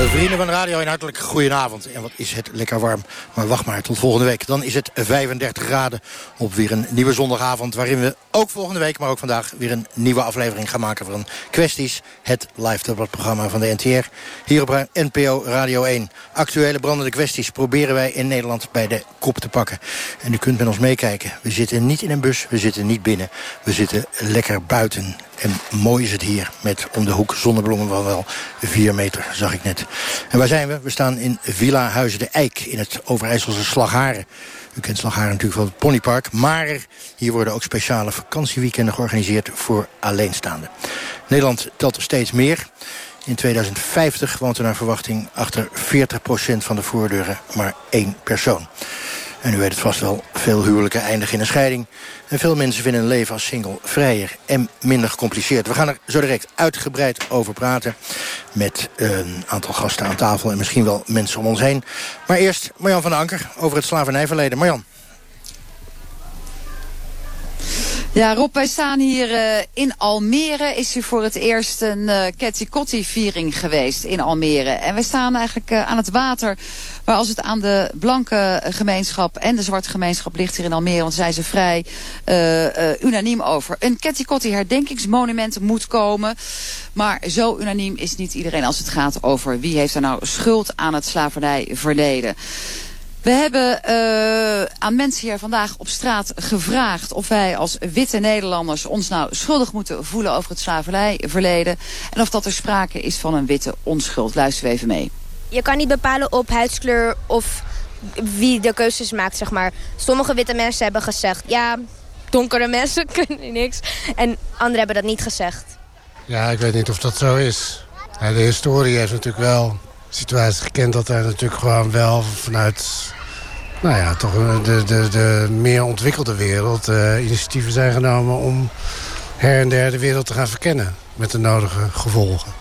Uh, vrienden van de radio, een hartelijk goedenavond. En wat is het lekker warm. Maar wacht maar, tot volgende week. Dan is het 35 graden op weer een nieuwe zondagavond... waarin we ook volgende week, maar ook vandaag... weer een nieuwe aflevering gaan maken van Kwesties. Het live debatprogramma van de NTR. Hier op NPO Radio 1. Actuele brandende kwesties proberen wij in Nederland bij de kop te pakken. En u kunt met ons meekijken. We zitten niet in een bus, we zitten niet binnen. We zitten lekker buiten en mooi is het hier, met om de hoek zonnebloemen van wel 4 meter, zag ik net. En waar zijn we? We staan in Villa Huizen de Eik, in het Overijsselse Slagharen. U kent Slagharen natuurlijk van het ponypark. Maar hier worden ook speciale vakantieweekenden georganiseerd voor alleenstaanden. Nederland telt steeds meer. In 2050 woont er naar verwachting achter 40% van de voordeuren maar één persoon. En u weet het vast wel, veel huwelijken eindigen in een scheiding. En veel mensen vinden een leven als single vrijer en minder gecompliceerd. We gaan er zo direct uitgebreid over praten... met een aantal gasten aan tafel en misschien wel mensen om ons heen. Maar eerst Marjan van Anker over het slavernijverleden. Marjan. Ja, Rob, wij staan hier uh, in Almere. Is hier voor het eerst een uh, Ketty-Kotti-viering geweest in Almere. En wij staan eigenlijk uh, aan het water... waar als het aan de blanke gemeenschap en de zwarte gemeenschap ligt hier in Almere... want zijn ze vrij unaniem over. Een Ketty-Kotti herdenkingsmonument moet komen. Maar zo unaniem is niet iedereen als het gaat over... wie heeft er nou schuld aan het slavernijverleden. We hebben uh, aan mensen hier vandaag op straat gevraagd of wij als witte Nederlanders ons nou schuldig moeten voelen over het slavernijverleden. En of dat er sprake is van een witte onschuld. Luister even mee. Je kan niet bepalen op huidskleur of wie de keuzes maakt, zeg maar. Sommige witte mensen hebben gezegd, ja, donkere mensen kunnen niks. En anderen hebben dat niet gezegd. Ja, ik weet niet of dat zo is. de historie heeft natuurlijk wel situatie gekend dat er natuurlijk gewoon wel vanuit nou ja, toch de, de, de meer ontwikkelde wereld uh, initiatieven zijn genomen om her en der de wereld te gaan verkennen met de nodige gevolgen.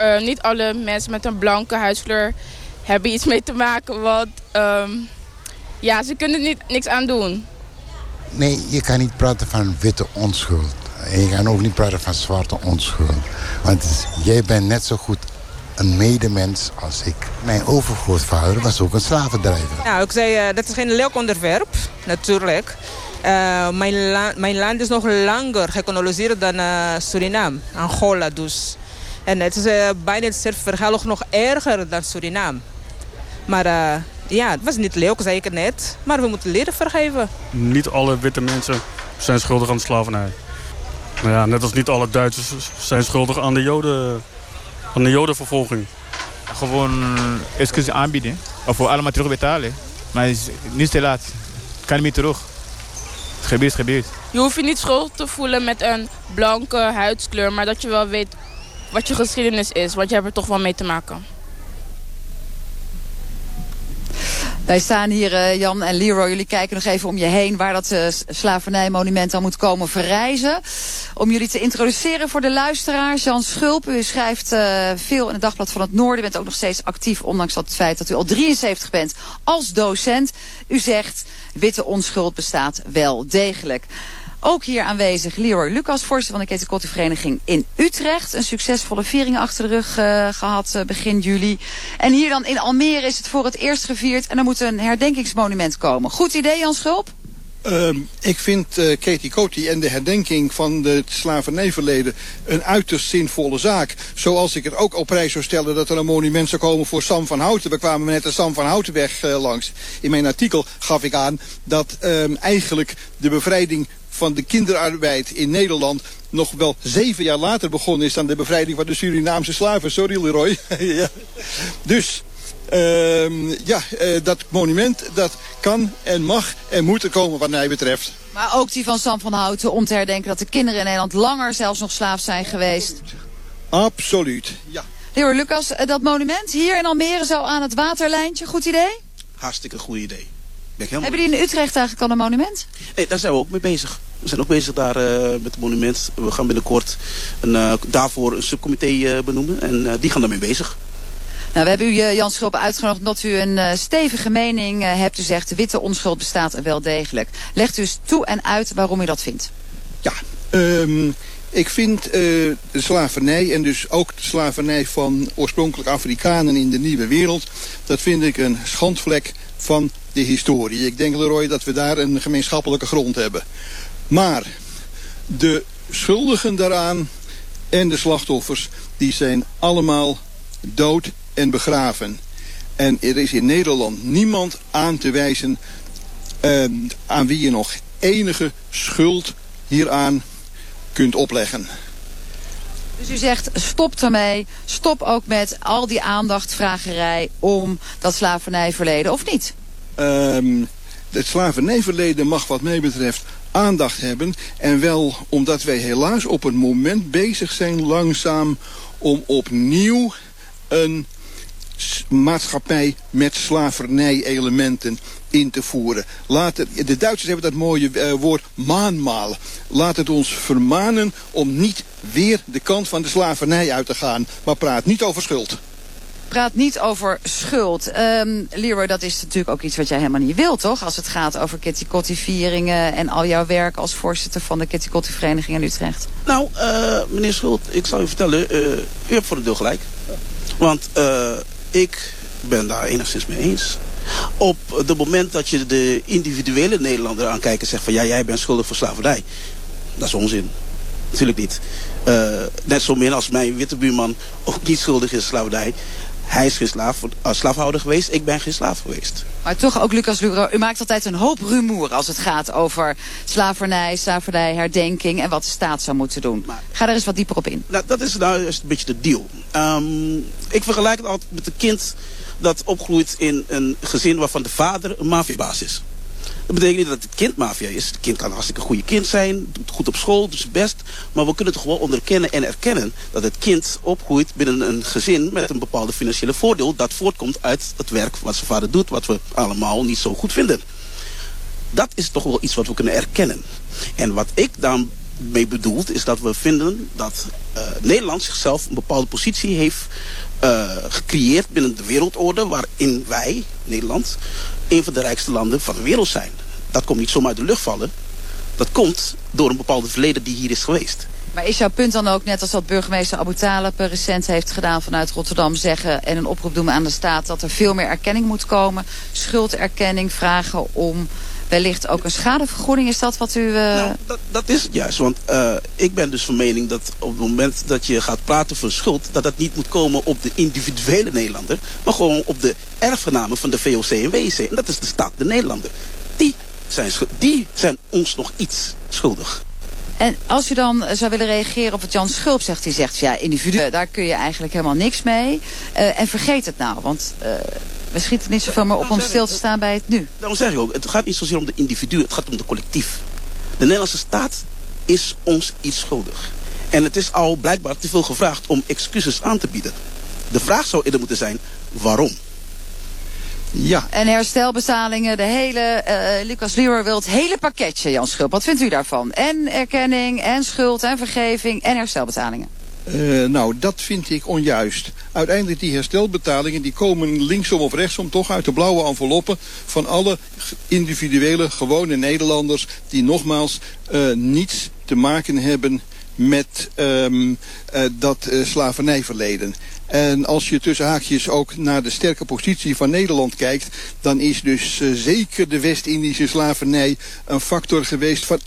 Uh, niet alle mensen met een blanke huidskleur hebben iets mee te maken, want um, ja, ze kunnen er niet, niks aan doen. Nee, je kan niet praten van witte onschuld. En je kan ook niet praten van zwarte onschuld. Want jij bent net zo goed een medemens als ik. Mijn overgrootvader was ook een slavendrijver. Ja, ik zei, uh, dat is geen leuk onderwerp, natuurlijk. Uh, mijn, la mijn, land is nog langer gekoloniseerd dan uh, Suriname, Angola dus. En het is bijna hetzelfde verhaal nog erger dan Suriname. Maar ja, het was niet leuk, zei ik het net. Maar we moeten leren vergeven. Niet alle witte mensen zijn schuldig aan de slavernij. Maar ja, net als niet alle Duitsers zijn schuldig aan de Joden van de jodenvervolging. Gewoon excuses aanbieden. Of we allemaal terugbetalen. Maar het is niet te laat. Het kan niet meer terug. Het gebeurt, gebeurt. Je hoeft je niet schuld te voelen met een blanke huidskleur. Maar dat je wel weet wat je geschiedenis is. Want je hebt er toch wel mee te maken. Wij staan hier, uh, Jan en Leroy, jullie kijken nog even om je heen... waar dat uh, slavernijmonument dan moet komen verrijzen. Om jullie te introduceren voor de luisteraars. Jan Schulp, u schrijft uh, veel in het Dagblad van het Noorden. U bent ook nog steeds actief, ondanks dat het feit dat u al 73 bent als docent. U zegt, witte onschuld bestaat wel degelijk. Ook hier aanwezig Leroy Lucas, voorzitter van de Ketenkottenvereniging in Utrecht. Een succesvolle viering achter de rug uh, gehad uh, begin juli. En hier dan in Almere is het voor het eerst gevierd. En er moet een herdenkingsmonument komen. Goed idee, Jan Schulp? Uh, ik vind uh, Katie en de herdenking van het slavernijverleden een uiterst zinvolle zaak. Zoals ik het ook op prijs zou stellen dat er een monument zou komen voor Sam van Houten. We kwamen net de Sam van Houtenweg langs. In mijn artikel gaf ik aan dat ehm, eigenlijk de bevrijding van de kinderarbeid in Nederland nog wel zeven jaar later begonnen is dan de bevrijding van de Surinaamse slaven. Sorry Leroy. ja. Dus uh, ja, uh, dat monument dat kan en mag en moet er komen wat mij betreft. Maar ook die van Sam van Houten om te herdenken dat de kinderen in Nederland langer zelfs nog slaaf zijn geweest. Absoluut, ja. Heer Lucas, eh, dat monument hier in Almere zo aan het waterlijntje, goed idee? Hartstikke goed idee. Hebben jullie in Utrecht eigenlijk al een monument? Nee, daar zijn we ook mee bezig. We zijn ook bezig daar uh, met het monument. We gaan binnenkort een, uh, daarvoor een subcomité uh, benoemen. En die gaan daarmee bezig. Nou, we hebben u, Jan Schulp, uitgenodigd omdat u een uh, stevige mening uh, hebt. U zegt, de witte onschuld bestaat wel degelijk. Legt u eens toe en uit waarom u dat vindt. Ja, um, ik vind de slavernij en dus ook de slavernij van oorspronkelijk Afrikanen in de nieuwe wereld... dat vind ik een schandvlek van de historie. Ik denk, Leroy, dat we daar een gemeenschappelijke grond hebben. Maar de schuldigen daaraan en de slachtoffers, die zijn allemaal dood en begraven. En er is in Nederland niemand aan te wijzen uh, aan wie je nog enige schuld hieraan kunt opleggen. Dus u zegt stop ermee, stop ook met al die aandachtvragerij om dat slavernijverleden, of niet? Um, het slavernijverleden mag wat mij betreft aandacht hebben. En wel omdat wij helaas op het moment bezig zijn langzaam om opnieuw een maatschappij met slavernij-elementen in te voeren. Laat het, de Duitsers hebben dat mooie uh, woord maanmaal. Laat het ons vermanen om niet weer de kant van de slavernij uit te gaan. Maar praat niet over schuld. Praat niet over schuld. Um, Leroy, dat is natuurlijk ook iets wat jij helemaal niet wilt, toch? Als het gaat over Kitty Kotti vieringen en al jouw werk als voorzitter van de Kitty Kotti Vereniging in Utrecht. Nou, uh, meneer Schuld, ik zal u vertellen, uh, u hebt voor het deel gelijk. Want uh, ik ben daar enigszins mee eens. Op het moment dat je de individuele Nederlander aankijkt en zegt van ja, jij bent schuldig voor slavernij. Dat is onzin. Natuurlijk niet. Net zo min als mijn witte buurman ook niet schuldig is slavernij. Hij is geen slaaf, uh, slaafhouder geweest, ik ben geen slaaf geweest. Maar toch ook, Lucas Luro, u maakt altijd een hoop rumoer als het gaat over slavernij, slavernij, herdenking en wat de staat zou moeten doen. Maar, Ga daar eens wat dieper op in. Nou, dat is nou een beetje de deal. Um, ik vergelijk het altijd met een kind dat opgroeit in een gezin waarvan de vader een mafiabaas is. Dat betekent niet dat het kind maffia is. Het kind kan hartstikke goede kind zijn, doet goed op school, doet zijn best. Maar we kunnen toch gewoon onderkennen en erkennen dat het kind opgroeit binnen een gezin met een bepaalde financiële voordeel. Dat voortkomt uit het werk wat zijn vader doet, wat we allemaal niet zo goed vinden. Dat is toch wel iets wat we kunnen erkennen. En wat ik dan mee bedoel, is dat we vinden dat uh, Nederland zichzelf een bepaalde positie heeft uh, gecreëerd binnen de wereldorde waarin wij, Nederland, een van de rijkste landen van de wereld zijn. Dat komt niet zomaar uit de lucht vallen. Dat komt door een bepaalde verleden die hier is geweest. Maar is jouw punt dan ook, net als dat burgemeester Abu recent heeft gedaan vanuit Rotterdam, zeggen en een oproep doen aan de staat dat er veel meer erkenning moet komen, schulderkenning, vragen om wellicht ook een schadevergoeding. Is dat wat u... Uh... Nou, dat, dat, is het juist. Want uh, ik ben dus van mening dat op het moment dat je gaat praten van schuld... dat dat niet moet komen op de individuele Nederlander... maar gewoon op de erfgenamen van de VOC en WC. En dat is de staat, de Nederlander. Die zijn, die zijn ons nog iets schuldig. En als u dan zou willen reageren op wat Jan Schulp zegt. Die zegt, ja, individu, daar kun je eigenlijk helemaal niks mee. Uh, en vergeet het nou, want... Uh, we schieten niet zoveel meer op om stil te staan bij het nu. Daarom zeg ik ook, het gaat niet zozeer om de individu, het gaat om de collectief. De Nederlandse staat is ons iets schuldig. En het is al blijkbaar te veel gevraagd om excuses aan te bieden. De vraag zou eerder moeten zijn, waarom? Ja. En herstelbetalingen, de hele, uh, Lucas Leroy wil het hele pakketje, Jan Schulp. Wat vindt u daarvan? En erkenning, en schuld, en vergeving, en herstelbetalingen. Uh, nou, dat vind ik onjuist. Uiteindelijk die herstelbetalingen die komen linksom of rechtsom toch uit de blauwe enveloppen van alle individuele gewone Nederlanders die nogmaals uh, niets te maken hebben met um, uh, dat slavernijverleden. En als je tussen haakjes ook naar de sterke positie van Nederland kijkt... dan is dus zeker de West-Indische slavernij een factor geweest van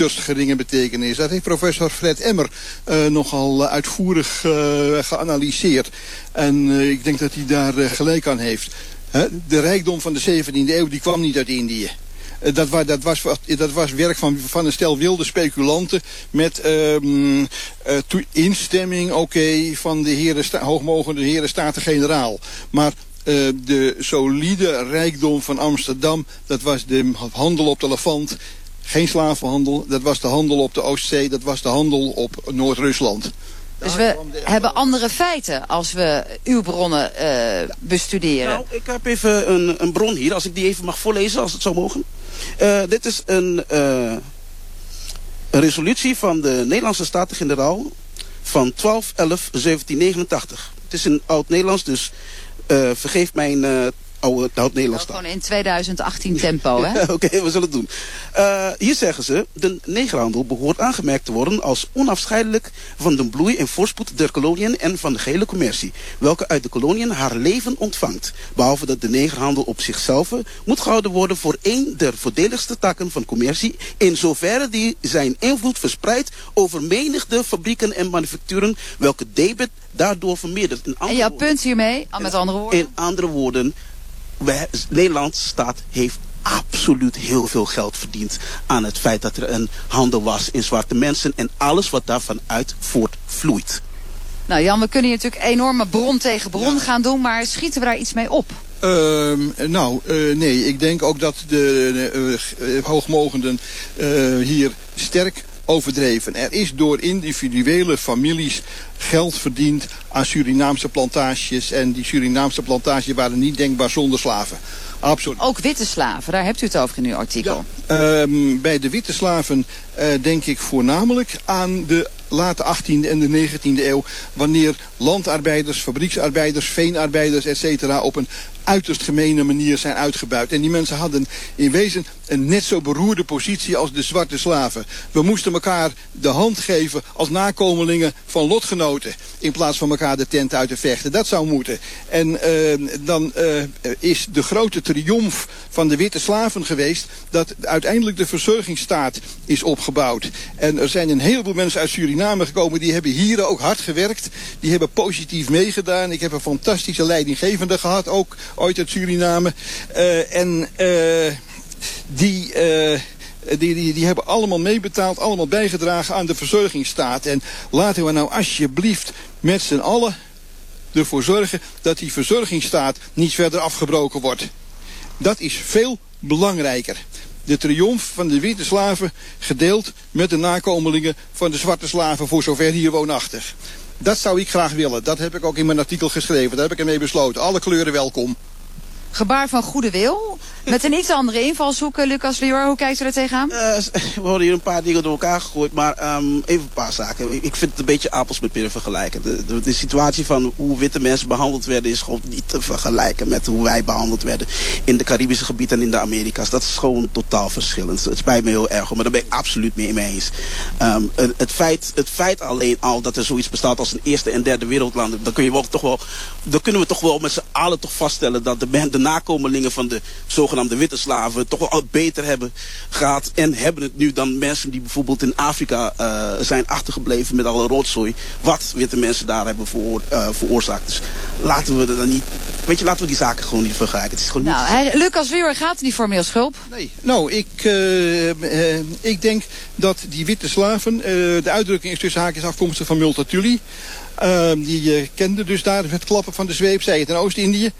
uiterst geringe betekenis. Dat heeft professor Fred Emmer uh, nogal uitvoerig uh, geanalyseerd. En ik denk dat hij daar gelijk aan heeft. De rijkdom van de 17e eeuw die kwam niet uit Indië. Dat, was, dat, was, dat was werk van, van een stel wilde speculanten met uh, instemming okay, van de heren, hoogmogende heren Staten-Generaal. Maar de solide rijkdom van Amsterdam, dat was de handel op de Levant. Geen slavenhandel, dat was de handel op de Oostzee, dat was de handel op Noord-Rusland. Dus we hebben andere feiten als we uw bronnen uh, bestuderen. Nou, ik heb even een, een bron hier, als ik die even mag voorlezen, als het zou mogen. Uh, dit is een, uh, een resolutie van de Nederlandse Staten-Generaal van 12-11-1789. Het is in oud-Nederlands, dus uh, vergeef mijn uh, oude oud-Nederlands Gewoon in 2018 tempo, hè? Oké, okay, we zullen het doen. Uh, hier zeggen ze, de negerhandel behoort aangemerkt te worden als onafscheidelijk van de bloei en voorspoed der koloniën en van de gehele commercie, welke uit de koloniën haar leven ontvangt. Behalve dat de negerhandel op zichzelf moet gehouden worden voor een der voordeligste takken van commercie, in zoverre die zijn invloed verspreidt over menigde fabrieken en manufacturen, welke debet daardoor vermeerdert. In en jouw punt hiermee, met andere woorden? In andere woorden, wij, Nederland staat heeft absoluut heel veel geld verdiend aan het feit dat er een handel was in zwarte mensen en alles wat daarvan uit voortvloeit. Nou Jan, we kunnen hier natuurlijk enorme bron tegen bron gaan doen, maar schieten we daar iets mee op? Uh, nou, uh, nee. Ik denk ook dat de uh, hoogmogenden hier sterk overdreven. Er is door individuele families geld verdiend aan Surinaamse plantages. En die Surinaamse plantages waren niet denkbaar zonder slaven. Absoluut. Ook witte slaven, daar hebt u het over in uw artikel. Ja, um, bij de witte slaven uh, denk ik voornamelijk aan de late 18e en de 19e eeuw... wanneer landarbeiders, fabrieksarbeiders, veenarbeiders, etc. op een uiterst gemene manier zijn uitgebuit. En die mensen hadden in wezen een net zo beroerde positie als de zwarte slaven. We moesten elkaar de hand geven als nakomelingen van lotgenoten... in plaats van elkaar de tent uit te vechten. Dat zou moeten. En uh, dan uh, is de grote triomf van de witte slaven geweest... dat uiteindelijk de verzorgingsstaat is opgebouwd. En er zijn een heleboel mensen uit Suriname gekomen... die hebben hier ook hard gewerkt. Die hebben positief meegedaan. Ik heb een fantastische leidinggevende gehad, ook ooit uit Suriname. Uh, en uh, die... Uh, die, die, die hebben allemaal meebetaald, allemaal bijgedragen aan de verzorgingsstaat. En laten we nou alsjeblieft met z'n allen ervoor zorgen dat die verzorgingsstaat niet verder afgebroken wordt. Dat is veel belangrijker. De triomf van de witte slaven gedeeld met de nakomelingen van de zwarte slaven voor zover hier woonachtig. Dat zou ik graag willen. Dat heb ik ook in mijn artikel geschreven. Daar heb ik ermee besloten. Alle kleuren welkom. Gebaar van goede wil. Met een iets andere invalshoek, Lucas Lior. Hoe kijkt u er tegenaan? Uh, we worden hier een paar dingen door elkaar gegooid. Maar um, even een paar zaken. Ik vind het een beetje appels met peren vergelijken. De, de, situatie van hoe witte mensen behandeld werden... is gewoon niet te vergelijken met hoe wij behandeld werden... in de Caribische gebieden en in de Amerika's. Dat is gewoon totaal verschillend. Het spijt me heel erg, maar daar ben ik absoluut mee, eens. Um, het, feit, het feit alleen al dat er zoiets bestaat als een eerste en derde wereldland... dan, kun je toch wel, dan kunnen we toch wel met z'n allen toch vaststellen... dat de, de nakomelingen van de zogenaamde witte slaven toch wel al beter hebben gehad. En hebben het nu dan mensen die bijvoorbeeld in Afrika uh, zijn achtergebleven met alle rotzooi. Wat witte mensen daar hebben veroor, uh, veroorzaakt. Dus laten we er dan niet... Weet je, laten we die zaken gewoon niet vergelijken. Het is gewoon nou, hij, Lucas Weer gaat niet formeel schulp. Nee, nou, ik, uh, ik denk dat die witte slaven... de uitdrukking is tussen haakjes afkomstig van Multatuli... Uh, die uh, kende dus daar het klappen van de zweep, zei het in Oost-Indië.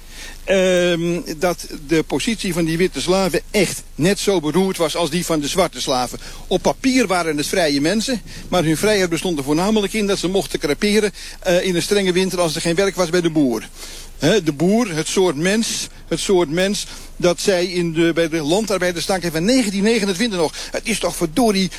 Uh, dat de positie van die witte slaven echt net zo beroerd was als die van de zwarte slaven. Op papier waren het vrije mensen, maar hun vrijheid bestond er voornamelijk in dat ze mochten creperen uh, in een strenge winter als er geen werk was bij de boer. De boer, het soort mens, het soort mens dat zij in de, bij de landarbeiderstak van 1929 nog. Het is toch verdorie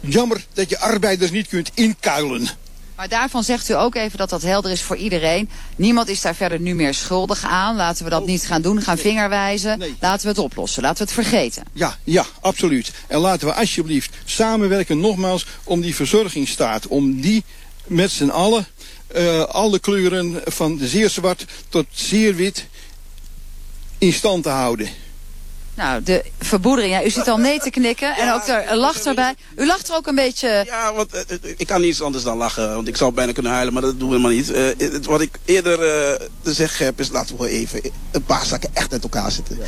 jammer dat je arbeiders niet kunt inkuilen. Maar daarvan zegt u ook even dat dat helder is voor iedereen. Niemand is daar verder nu meer schuldig aan. Laten we dat niet gaan doen, gaan vingerwijzen. Laten we het oplossen, laten we het vergeten. Ja, ja, absoluut. En laten we alsjeblieft samenwerken nogmaals om die verzorgingsstaat. Om die met z'n allen, uh, alle kleuren van zeer zwart tot zeer wit in stand te houden. Nou, de verboedering. Ja, u zit al nee te knikken en ook daar lacht erbij. U lacht er ook een beetje... Ja, want uh, ik kan niet iets anders dan lachen. Want ik zou bijna kunnen huilen, maar dat doen we helemaal niet. Uh, het, wat ik eerder uh, te zeggen heb is, laten we even een paar zaken echt uit elkaar zetten.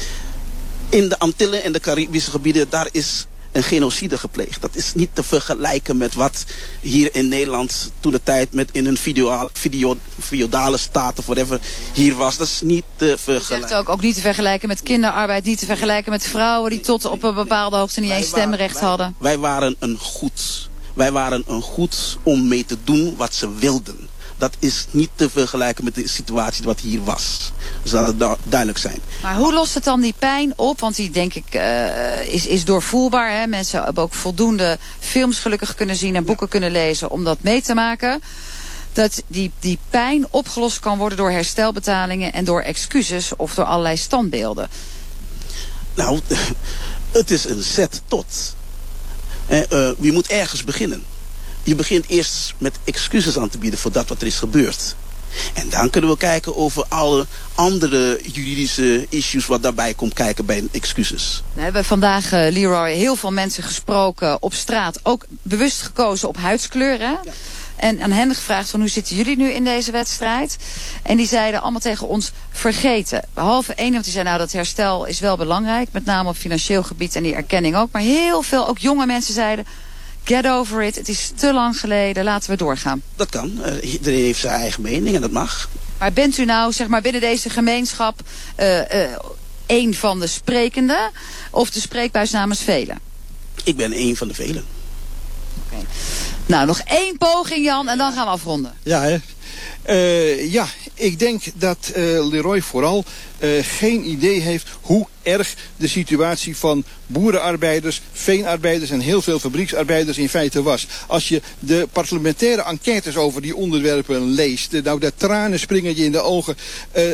In de Antillen en de Caribische gebieden, daar is een genocide gepleegd. Dat is niet te vergelijken met wat hier in Nederland toen de tijd met in een video, video, feodale staat of whatever hier was. Dat is niet te vergelijken. zegt ook, ook niet te vergelijken met kinderarbeid, niet te vergelijken met vrouwen die tot op een bepaalde hoogte niet eens stemrecht hadden. Wij waren een goed. Wij waren een goed om mee te doen wat ze wilden dat is niet te vergelijken met de situatie wat hier was. Dus dat het duidelijk zijn. Maar hoe lost het dan die pijn op? Want die denk ik uh, is, is doorvoelbaar. Hè? Mensen hebben ook voldoende films gelukkig kunnen zien en boeken kunnen lezen om dat mee te maken. dat die, die pijn opgelost kan worden door herstelbetalingen en door excuses of door allerlei standbeelden. Nou, het is een zet tot. Eh, eh, je moet ergens beginnen. Je begint eerst met excuses aan te bieden voor dat wat er is gebeurd. En dan kunnen we kijken over alle andere juridische issues wat daarbij komt kijken bij excuses. We hebben vandaag, uh, Leroy, heel veel mensen gesproken op straat. Ook bewust gekozen op huidskleur. Hè? En aan hen gevraagd van hoe zitten jullie nu in deze wedstrijd? En die zeiden allemaal tegen ons vergeten. Behalve één, want die zei nou dat herstel is wel belangrijk. Met name op financieel gebied en die erkenning ook. Maar heel veel, ook jonge mensen zeiden... Get over it, het is te lang geleden, laten we doorgaan. Dat kan, uh, iedereen heeft zijn eigen mening en dat mag. Maar bent u nou zeg maar, binnen deze gemeenschap uh, uh, een van de sprekenden... of de spreekbuis namens velen? Ik ben een van de velen. Okay. Nou, nog één poging Jan en dan gaan we afronden. Ja, hè? Uh, ja, ik denk dat uh, Leroy vooral uh, geen idee heeft hoe erg de situatie van boerenarbeiders, veenarbeiders en heel veel fabrieksarbeiders in feite was. Als je de parlementaire enquêtes over die onderwerpen leest, nou de tranen springen je in de ogen.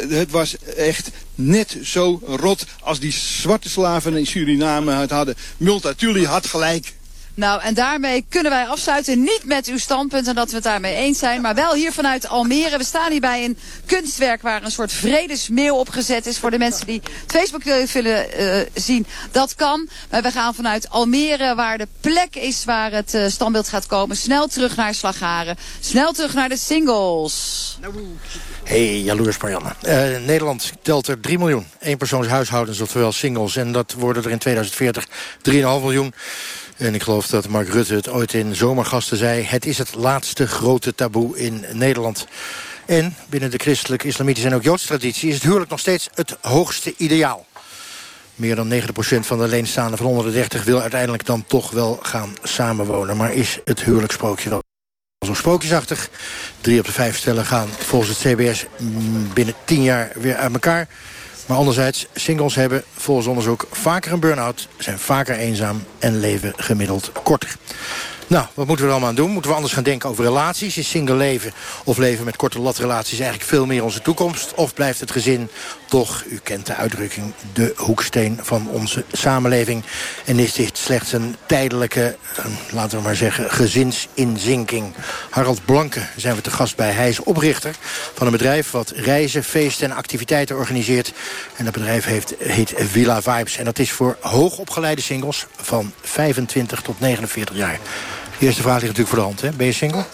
het was echt net zo rot als die zwarte slaven in Suriname het hadden. Multatuli had gelijk. Nou, en daarmee kunnen wij afsluiten. Niet met uw standpunt en dat we het daarmee eens zijn. Maar wel hier vanuit Almere. We staan hier bij een kunstwerk waar een soort vredesmeeuw opgezet is. Voor de mensen die Facebook willen uh, zien. Dat kan. Maar we gaan vanuit Almere waar de plek is waar het uh, standbeeld gaat komen. Snel terug naar Slagharen. Snel terug naar de singles. Hey, jaloers Marianne. Uh, Nederland telt er 3 miljoen eenpersoonshuishoudens, oftewel singles. En dat worden er in 2040 3,5 miljoen. En ik geloof dat Mark Rutte het ooit in Zomergasten zei... het is het laatste grote taboe in Nederland. En binnen de christelijke, islamitische en ook joodse traditie... is het huwelijk nog steeds het hoogste ideaal. Meer dan 90% van de alleenstaanden van onder de 30 wil uiteindelijk dan toch wel gaan samenwonen. Maar is het huwelijkssprookje dan zo sprookjesachtig? Drie op de vijf stellen gaan volgens het CBS binnen 10 jaar weer uit elkaar... Maar anderzijds, singles hebben volgens onderzoek vaker een burn-out... zijn vaker eenzaam en leven gemiddeld korter. Nou, wat moeten we er allemaal aan doen? Moeten we anders gaan denken over relaties? Is single leven of leven met korte latrelaties eigenlijk veel meer onze toekomst? Of blijft het gezin toch, u kent de uitdrukking, de hoeksteen van onze samenleving? En is dit slechts een tijdelijke, laten we maar zeggen, gezinsinzinking? Harald Blanke zijn we te gast bij. Hij is oprichter van een bedrijf wat reizen, feesten en activiteiten organiseert. En dat bedrijf heet Villa Vibes. En dat is voor hoogopgeleide singles van 25 tot 49 jaar. De eerste vraag ligt natuurlijk voor de hand. Hè? Ben je single?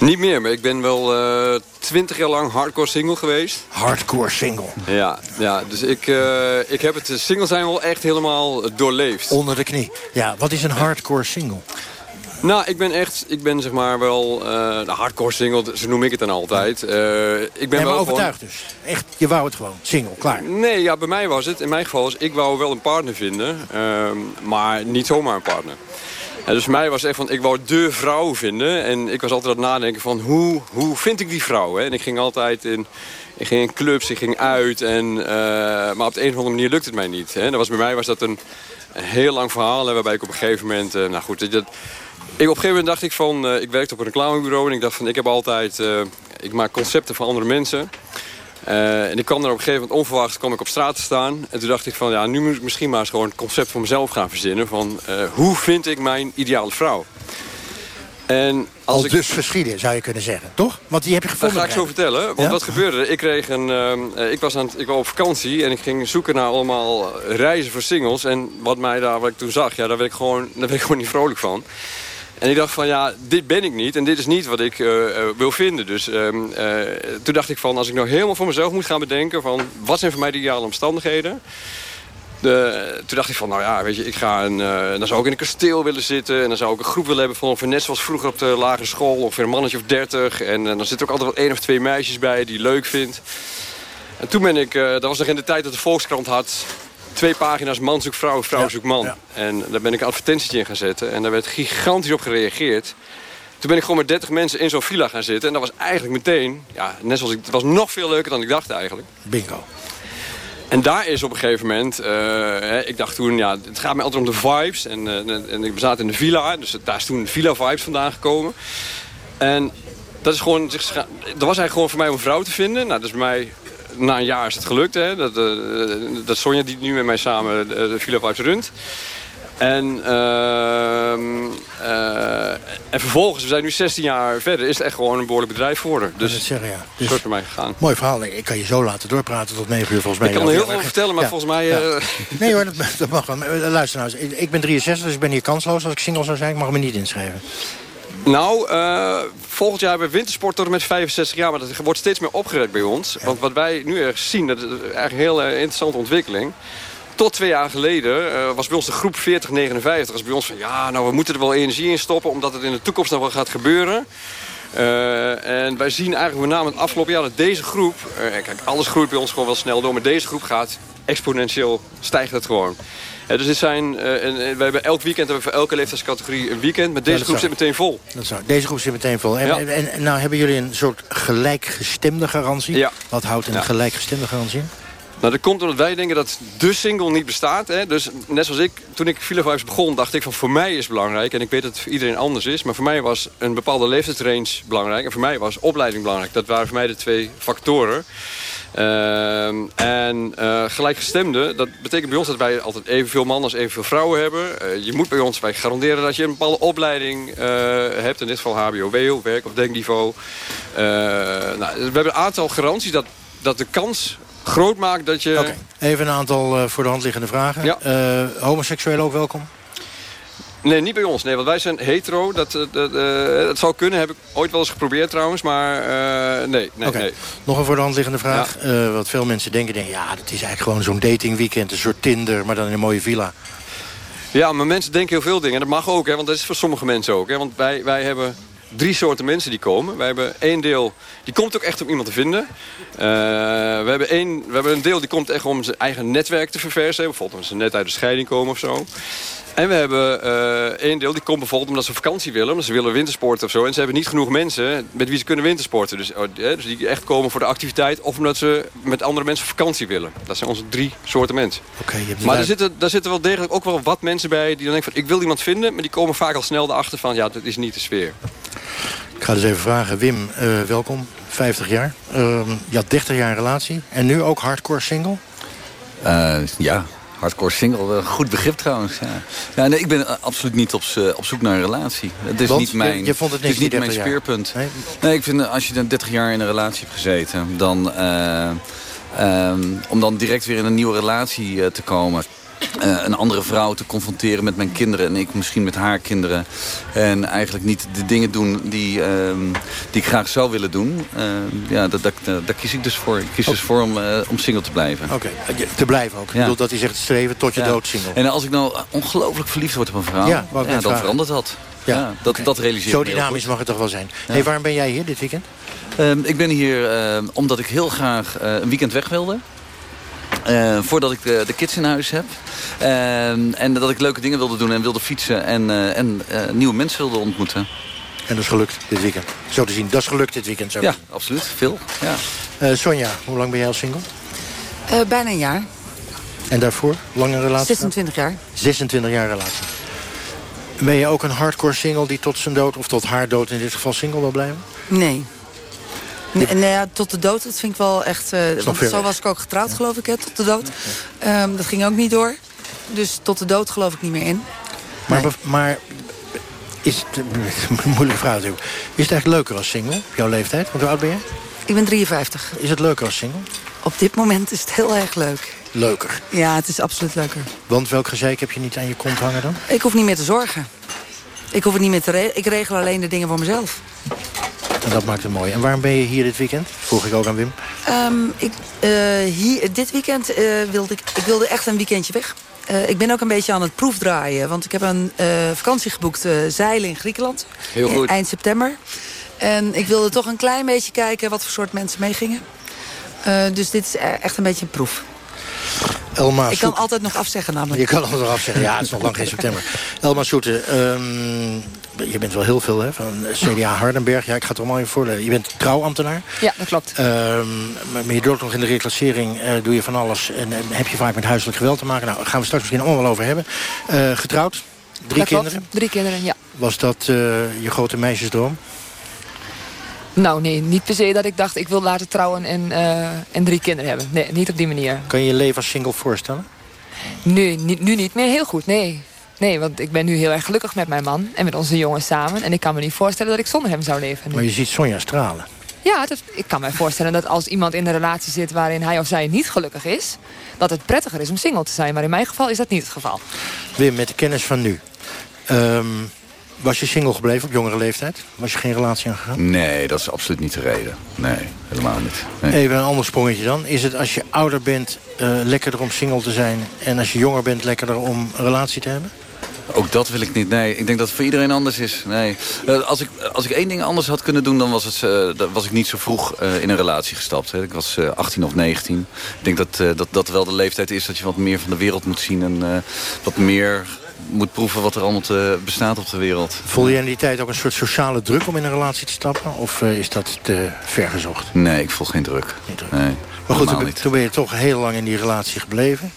Niet meer, maar ik ben wel uh, twintig jaar lang hardcore single geweest. Hardcore single? Ja, ja dus ik, uh, ik heb het single zijn wel echt helemaal doorleefd. Onder de knie. Ja, wat is een hardcore single? Nou, ik ben echt, ik ben zeg maar wel uh, de hardcore single, zo noem ik het dan altijd. Uh, ik ben nee, wel overtuigd gewoon... dus. Echt, je wou het gewoon, single, klaar. Nee, ja, bij mij was het, in mijn geval was, ik wou wel een partner vinden, uh, maar niet zomaar een partner. Dus voor mij was het echt van, ik wou de vrouw vinden. En ik was altijd aan het nadenken van, hoe, hoe vind ik die vrouw? Hè? En ik ging altijd in, ik ging in clubs, ik ging uit. En, uh, maar op de een of andere manier lukte het mij niet. Hè? Dat was, bij mij was dat een, een heel lang verhaal. Hè, waarbij ik op een gegeven moment, uh, nou goed, dat, ik, op een gegeven moment dacht ik van, uh, ik werkte op een reclamebureau. En ik dacht van, ik heb altijd, ik maak concepten van andere mensen. Uh, en ik kwam er op een gegeven moment onverwachts kwam ik op straat te staan. En toen dacht ik van ja, nu moet ik misschien maar eens gewoon het concept voor mezelf gaan verzinnen. Van uh, hoe vind ik mijn ideale vrouw? En als Al ik... dus verschillen zou je kunnen zeggen, toch? Want die heb je gevonden. Dat ga ik zo vertellen. Want ja? wat gebeurde Ik, kreeg een, uh, ik, was aan het, ik was op vakantie en ik ging zoeken naar allemaal reizen voor singles. En wat, mij daar, wat ik toen zag, ja, daar, werd ik gewoon, daar werd ik gewoon niet vrolijk van. En ik dacht van ja, dit ben ik niet en dit is niet wat ik uh, uh, wil vinden. Dus uh, toen dacht ik van als ik nou helemaal voor mezelf moet gaan bedenken... van wat zijn voor mij de ideale omstandigheden... De, toen dacht ik van, nou ja, weet je, ik ga een, dan zou ik in een kasteel willen zitten... en dan zou ik een groep willen hebben van ongeveer net zoals vroeger op de lagere school... ongeveer een mannetje of dertig. En dan zitten ook altijd wel één of twee meisjes bij die ik leuk vind. En toen ben ik, dat was nog in de tijd dat de Volkskrant had twee pagina's man zoekt vrouw, vrouw zoekt man. Ja. En daar ben ik een advertentietje in gaan zetten. En daar werd gigantisch op gereageerd. Toen ben ik gewoon met 30 mensen in zo'n villa gaan zitten. En dat was eigenlijk meteen, ja, net zoals ik, het was nog veel leuker dan ik dacht eigenlijk. Bingo. En daar is op een gegeven moment, uh, ik dacht toen, ja, het gaat mij altijd om de vibes. En, uh, en ik zat in de villa, dus daar is toen Villa Vibes vandaan gekomen. En dat is gewoon, er was eigenlijk gewoon voor mij om een vrouw te vinden. Nou, dat is bij mij, na een jaar is het gelukt. Hè? Dat, eh, dat Sonja die nu met mij samen de, de Villa Vibes runt. En, ehm, eh, en vervolgens, we zijn nu 16 jaar verder, is het echt gewoon een behoorlijk bedrijf geworden. Dus dat zeggen, ja. het bij mij gegaan. Mooi verhaal. Ik kan je zo laten doorpraten tot 9 uur volgens mij. Ik kan er heel veel vertellen, maar ja. volgens mij... Ja. eh, Nee hoor, dat, dat mag wel. Eh, Luister nou eens. Ik ben 63, dus ik ben hier kansloos. Als ik single zou zijn, ik mag me niet inschrijven. Nou, eh, volgend jaar hebben we wintersport tot en met 65 jaar. Maar dat wordt steeds meer opgerekt bij ons. Want wat wij nu erg zien, dat is eigenlijk een heel eh, interessante ontwikkeling. Tot twee jaar geleden eh, was bij ons de groep 40-59. Als bij ons van, ja, nou, we moeten er wel energie in stoppen... omdat het in de toekomst nog wel gaat gebeuren. En wij zien eigenlijk met name het afgelopen jaar dat deze groep... eh, kijk, alles groeit bij ons gewoon wel snel door... maar deze groep gaat exponentieel, stijgt het gewoon. Dus dit zijn, eh, en, we hebben elk weekend hebben we voor elke leeftijdscategorie een weekend. Maar deze groep zit meteen vol. Dat zou, deze groep zit meteen vol. En, Ja. en, en nou hebben jullie een soort gelijkgestemde garantie. Ja. Wat houdt een gelijkgestemde garantie in? Nou, dat komt omdat wij denken dat de single niet bestaat. Hè? Dus net zoals ik, toen ik Villa Vibes begon, dacht ik van voor mij is het belangrijk. En ik weet dat het voor iedereen anders is. Maar voor mij was een bepaalde leeftijdsrange belangrijk. En voor mij was opleiding belangrijk. Dat waren voor mij de twee factoren. Ehm, en eh gelijkgestemde, dat betekent bij ons dat wij altijd evenveel mannen als evenveel vrouwen hebben. Eh, je moet bij ons, wij garanderen dat je een bepaalde opleiding eh, hebt. In dit geval HBO, WO, werk- of denkniveau. Nou, we hebben een aantal garanties dat, dat de kans groot maakt dat je... Oké. Even een aantal voor de hand liggende vragen. Ja. Homoseksuelen ook welkom? Nee, niet bij ons. Nee, want wij zijn hetero. Dat, eh, dat, eh, dat zou kunnen. Heb ik ooit wel eens geprobeerd trouwens. Maar eh, nee, nee, nee. Nog een voor de hand liggende vraag. Eh, wat veel mensen denken, denken, ja, dat is eigenlijk gewoon zo'n datingweekend. Een soort Tinder, maar dan in een mooie villa. Ja, maar mensen denken heel veel dingen. En dat mag ook, hè, want dat is voor sommige mensen ook. Hè, want wij, wij hebben drie soorten mensen die komen. Wij hebben één deel, die komt ook echt om iemand te vinden. Eh, we, hebben één, we hebben een deel die komt echt om zijn eigen netwerk te verversen. Bijvoorbeeld omdat ze net uit de scheiding komen of zo. En we hebben eh, één deel die komt bijvoorbeeld omdat ze vakantie willen. Omdat ze willen wintersporten of zo. En ze hebben niet genoeg mensen met wie ze kunnen wintersporten. Dus, oh, hè, dus die echt komen voor de activiteit. Of omdat ze met andere mensen vakantie willen. Dat zijn onze drie soorten mensen. Oké, je hebt Maar er eruit- zitten, daar zitten wel degelijk ook wel wat mensen bij die dan denken van ik wil iemand vinden. Maar die komen vaak al snel erachter van ja, dat is niet de sfeer. Ik ga dus even vragen. Wim, eh, welkom. 50 jaar. Ehm, je had 30 jaar een relatie. En nu ook hardcore single? Eh, ja, hardcore single. Goed begrip trouwens. Ja. Ja, nee, ik ben eh, absoluut niet op, zoek naar een relatie. Het is Want niet mijn, je- je vond het niks, is niet mijn 30 jaar? speerpunt. Nee? Nee? ik vind eh, als je dan 30 jaar in een relatie hebt gezeten... dan, eh, ehm, om dan direct weer in een nieuwe relatie te komen... eh, een andere vrouw te confronteren met mijn kinderen... en ik misschien met haar kinderen. En eigenlijk niet de dingen doen die, ehm, die ik graag zou willen doen. Eh, ja, dat, dat, dat- daar kies ik dus voor. Ik kies dus voor om, eh, om single te blijven. Oké, te blijven ook. Ik bedoel, dat is echt streven tot je Ja. dood single. En als ik nou ongelooflijk verliefd word op een vrouw... Ja, dan vragen. verandert dat. Ja, dat, dat realiseer Zo dynamisch mag het toch wel zijn. Hey, waarom ben jij hier dit weekend? Ehm, ik ben hier ehm, omdat ik heel graag eh, een weekend weg wilde. Eh, voordat ik de, de kids in huis heb. Ehm, en dat ik leuke dingen wilde doen en wilde fietsen. En, eh, en eh, nieuwe mensen wilde ontmoeten. En dat is gelukt dit weekend. Zo te zien, dat is gelukt dit weekend. Zo. Ja, absoluut. Veel. Ja. Eh, Sonja, hoe lang ben jij al single? Eh, bijna een jaar. En daarvoor? Lange relatie? 26 jaar. 26 jaar relatie. Ben je ook een hardcore single die tot zijn dood, of tot haar dood in dit geval single wil blijven? Nee. Nee, nee, ja, tot de dood, dat vind ik wel echt... eh, want zo was ik ook getrouwd, geloof ik, hè, tot de dood. Ehm, dat ging ook niet door. Dus tot de dood geloof ik niet meer in. Maar, maar is het, een moeilijke vraag natuurlijk. Is het echt leuker als single, op jouw leeftijd? Want hoe oud ben je? Ik ben 53. Is het leuker als single? Op dit moment is het heel erg leuk. Leuker. Ja, het is absoluut leuker. Want welk gezeik heb je niet aan je kont hangen dan? Ik hoef niet meer te zorgen. Ik hoef het niet meer te regelen. Ik regel alleen de dingen voor mezelf. En dat maakt het mooi. En waarom ben je hier dit weekend? Vroeg ik ook aan Wim. Ehm, ik, eh, hier, dit weekend eh, wilde ik, ik wilde echt een weekendje weg. Eh, ik ben ook een beetje aan het proefdraaien. Want ik heb een eh, vakantie geboekt, eh, zeilen in Griekenland. Heel goed. eind september. En ik wilde toch een klein beetje kijken wat voor soort mensen meegingen. Eh, dus dit is e- echt een beetje een proef. Elma ik kan altijd nog afzeggen namelijk. Je kan het nog afzeggen. Ja, het is nog lang geen september. Elma Soete, ehm, je bent wel heel veel hè, van CDA Hardenberg. Ja, ik ga het allemaal even voorlezen. Je bent trouwambtenaar. Ja, dat klopt. Ehm, maar je doet ook nog in de reclassering, eh, doe je van alles. En, en heb je vaak met huiselijk geweld te maken. Nou, daar gaan we straks misschien allemaal wel over hebben. Eh, getrouwd, drie Dat klopt. kinderen. Drie kinderen, ja. Was dat eh, je grote meisjesdroom? Nou nee, niet per se dat ik dacht ik wil later trouwen en, eh, en drie kinderen hebben. Nee, niet op die manier. Kan je je leven als single voorstellen? Nu, niet, nu niet meer heel goed, nee. Nee, want ik ben nu heel erg gelukkig met mijn man en met onze jongens samen. En ik kan me niet voorstellen dat ik zonder hem zou leven. nu. Maar je ziet Sonja stralen. Ja, dat, ik kan me voorstellen dat als iemand in een relatie zit... waarin hij of zij niet gelukkig is... dat het prettiger is om single te zijn. Maar in mijn geval is dat niet het geval. Wim, met de kennis van nu. Ehm, was je single gebleven op jongere leeftijd? Was je geen relatie aangegaan? Nee, dat is absoluut niet de reden. Nee, helemaal niet. Nee. Even een ander sprongetje dan. Is het als je ouder bent eh, lekkerder om single te zijn... en als je jonger bent lekkerder om een relatie te hebben? Ook dat wil ik niet. Nee, ik denk dat het voor iedereen anders is. Nee. Eh, als, ik, als ik één ding anders had kunnen doen... dan was, het, dan was ik niet zo vroeg in een relatie gestapt. Hè. Ik was 18 of 19. Ik denk dat, dat dat wel de leeftijd is dat je wat meer van de wereld moet zien... en wat meer moet proeven wat er allemaal te, bestaat op de wereld. Voel je in die tijd ook een soort sociale druk om in een relatie te stappen? Of is dat te ver gezocht? Nee, ik voel geen druk. druk. Nee, Maar goed, toen, toen ben je toch heel lang in die relatie gebleven.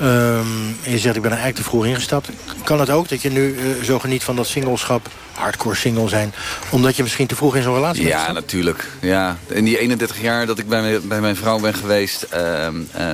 Ehm, en je zegt, ik ben er eigenlijk te vroeg ingestapt. Kan het ook dat je nu eh, zo geniet van dat singleschap, hardcore single zijn... omdat je misschien te vroeg in zo'n relatie bent Ja, natuurlijk. Ja. In die 31 jaar dat ik bij, mijn- bij mijn vrouw ben geweest... ehm, eh,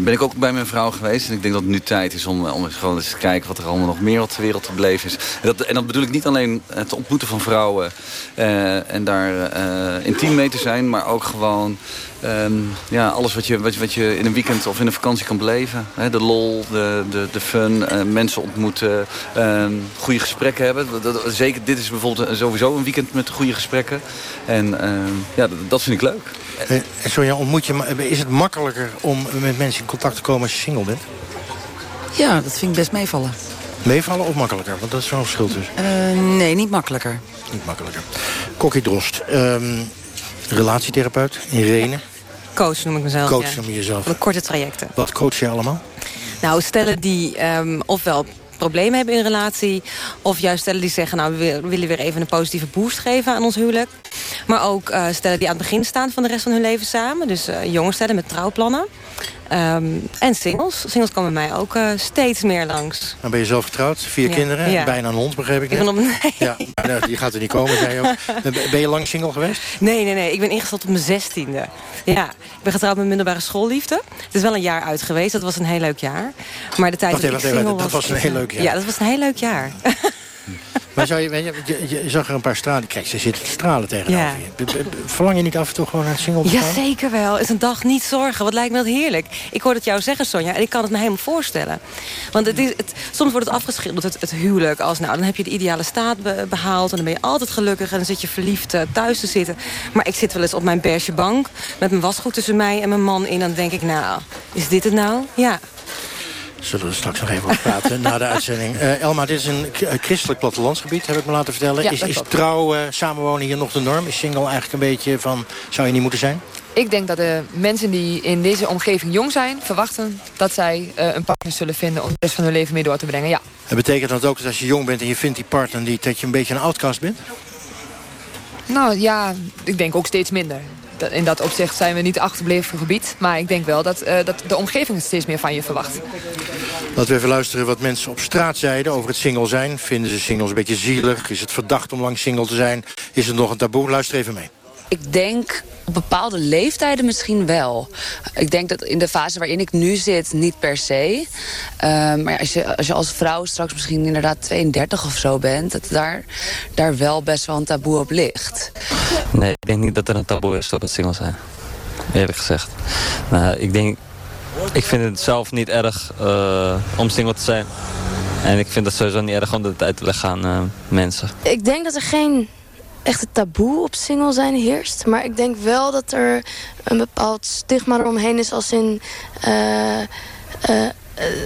ben ik ook bij mijn vrouw geweest. En ik denk dat het nu tijd is om, om eens gewoon eens te kijken... wat er allemaal nog meer op de wereld te beleven is. En dat, en dat bedoel ik niet alleen het ontmoeten van vrouwen... eh, en daar eh, intiem mee te zijn... maar ook gewoon ehm, ja, alles wat je, wat, wat je in een weekend of in een vakantie kan beleven. De lol, de, de, de fun, eh, mensen ontmoeten... ehm, goede gesprekken hebben. Dat- zeker, dit is bijvoorbeeld sowieso een weekend met goede gesprekken. En ehm, ja, dat vind ik leuk. Eh, En Sonja, ontmoet je, ma- is het makkelijker om met mensen in contact te komen als je single bent? Ja, dat vind ik best meevallen. Meevallen of makkelijker? Want dat is zo'n verschil tussen. Eh, nee, niet makkelijker. Niet makkelijker. Kokkie Drost, ehm, relatietherapeut in Renen. Coach noem ik mezelf. Coach ja. noem je jezelf. Van de korte trajecten. Wat coach je allemaal? Nou, stellen die ehm, ofwel problemen hebben in een relatie... of juist stellen die zeggen... nou, we wil- willen weer even een positieve boost geven aan ons huwelijk. Maar ook eh, stellen die aan het begin staan van de rest van hun leven samen. Dus eh jonge stellen met trouwplannen. Ehm, en singles. Singles komen bij mij ook eh, steeds meer langs. Dan ben je zelf getrouwd, vier Ja. kinderen, Ja. bijna een hond, begreep ik Ik net. ben op- nee. Ja, nou, die gaat er niet komen, zei je ook. Ben- je lang single geweest? Nee, nee, nee. Ik ben ingestapt op mijn zestiende. Ja, ik ben getrouwd met middelbare schoolliefde. Het is wel een jaar uit geweest. Dat was een heel leuk jaar. Maar de tijd dat ik even. single Dat was een heel leuk jaar. Ja, dat was een heel leuk jaar. Maar zou je, zag er een paar stralen. Kijk, ze zitten te stralen tegenover Ja. je. Verlang je niet af en toe gewoon naar het single Ja, zeker wel. Is een dag niet zorgen. Wat lijkt me dat heerlijk. Ik hoor het jou zeggen, Sonja, en ik kan het me helemaal voorstellen. Want het is, het, soms wordt het afgeschilderd, het, het huwelijk, als nou, dan heb je de ideale staat be- behaald... en dan ben je altijd gelukkig en dan zit je verliefd eh, thuis te zitten. Maar ik zit wel eens op mijn beige bank met mijn wasgoed tussen mij en mijn man in... en dan denk ik, nou, is dit het nou? Ja. Zullen we er straks nog even over praten na de uitzending. Eh, Elma, dit is een eh, christelijk plattelandsgebied, heb ik me laten vertellen. Ja, is is trouw, eh, samenwonen hier nog de norm? Is single eigenlijk een beetje van, zou je niet moeten zijn? Ik denk dat de mensen die in deze omgeving jong zijn... verwachten dat zij eh, een partner zullen vinden... om de rest van hun leven mee door te brengen, ja. En betekent dat ook dat als je jong bent en je vindt die partner... Die, dat je een beetje een outcast bent? Nou ja, ik denk ook steeds minder. In dat opzicht zijn we niet achterbleven gebied. Maar ik denk wel dat, eh, dat de omgeving steeds meer van je verwacht. Laten we even luisteren wat mensen op straat zeiden over het single zijn. Vinden ze singles een beetje zielig? Is het verdacht om lang single te zijn? Is het nog een taboe? Luister even mee. Ik denk op bepaalde leeftijden misschien wel. Ik denk dat in de fase waarin ik nu zit niet per se. Ehm, maar ja, als, je, als je als vrouw straks misschien inderdaad 32 of zo bent... dat daar, daar wel best wel een taboe op ligt. Nee, ik denk niet dat er een taboe is op het single zijn. Eerlijk gezegd. Nou, ik denk... Ik vind het zelf niet erg eh, om single te zijn. En ik vind het sowieso niet erg om dat uit te leggen aan eh, mensen. Ik denk dat er geen echte taboe op single zijn heerst. Maar ik denk wel dat er een bepaald stigma eromheen is. Als in eh, eh, eh,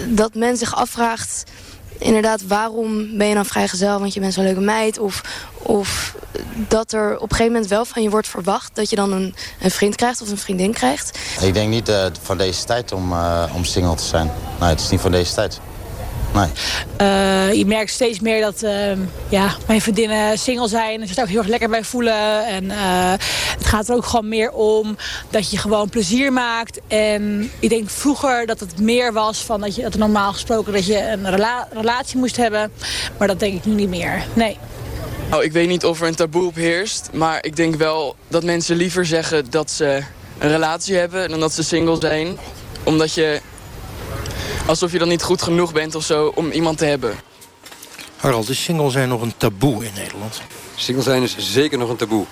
dat men zich afvraagt... Inderdaad, waarom ben je dan vrijgezel? Want je bent zo'n leuke meid. Of, of dat er op een gegeven moment wel van je wordt verwacht... dat je dan een, een vriend krijgt of een vriendin krijgt. Ik denk niet van deze tijd om, om single te zijn. Nee, het is niet van deze tijd. Nee. Eh, je merkt steeds meer dat ehm, ja, mijn vriendinnen single zijn. En zich daar ook heel erg lekker bij voelen. En eh, het gaat er ook gewoon meer om dat je gewoon plezier maakt. En ik denk vroeger dat het meer was van dat je dat normaal gesproken dat je een rela- relatie moest hebben. Maar dat denk ik nu niet meer. Nee. Nou, ik weet niet of er een taboe op heerst. Maar ik denk wel dat mensen liever zeggen dat ze een relatie hebben... dan dat ze single zijn. Omdat je... Alsof je dan niet goed genoeg bent of zo om iemand te hebben. Harald, is single zijn nog een taboe in Nederland? Single zijn is zeker nog een taboe.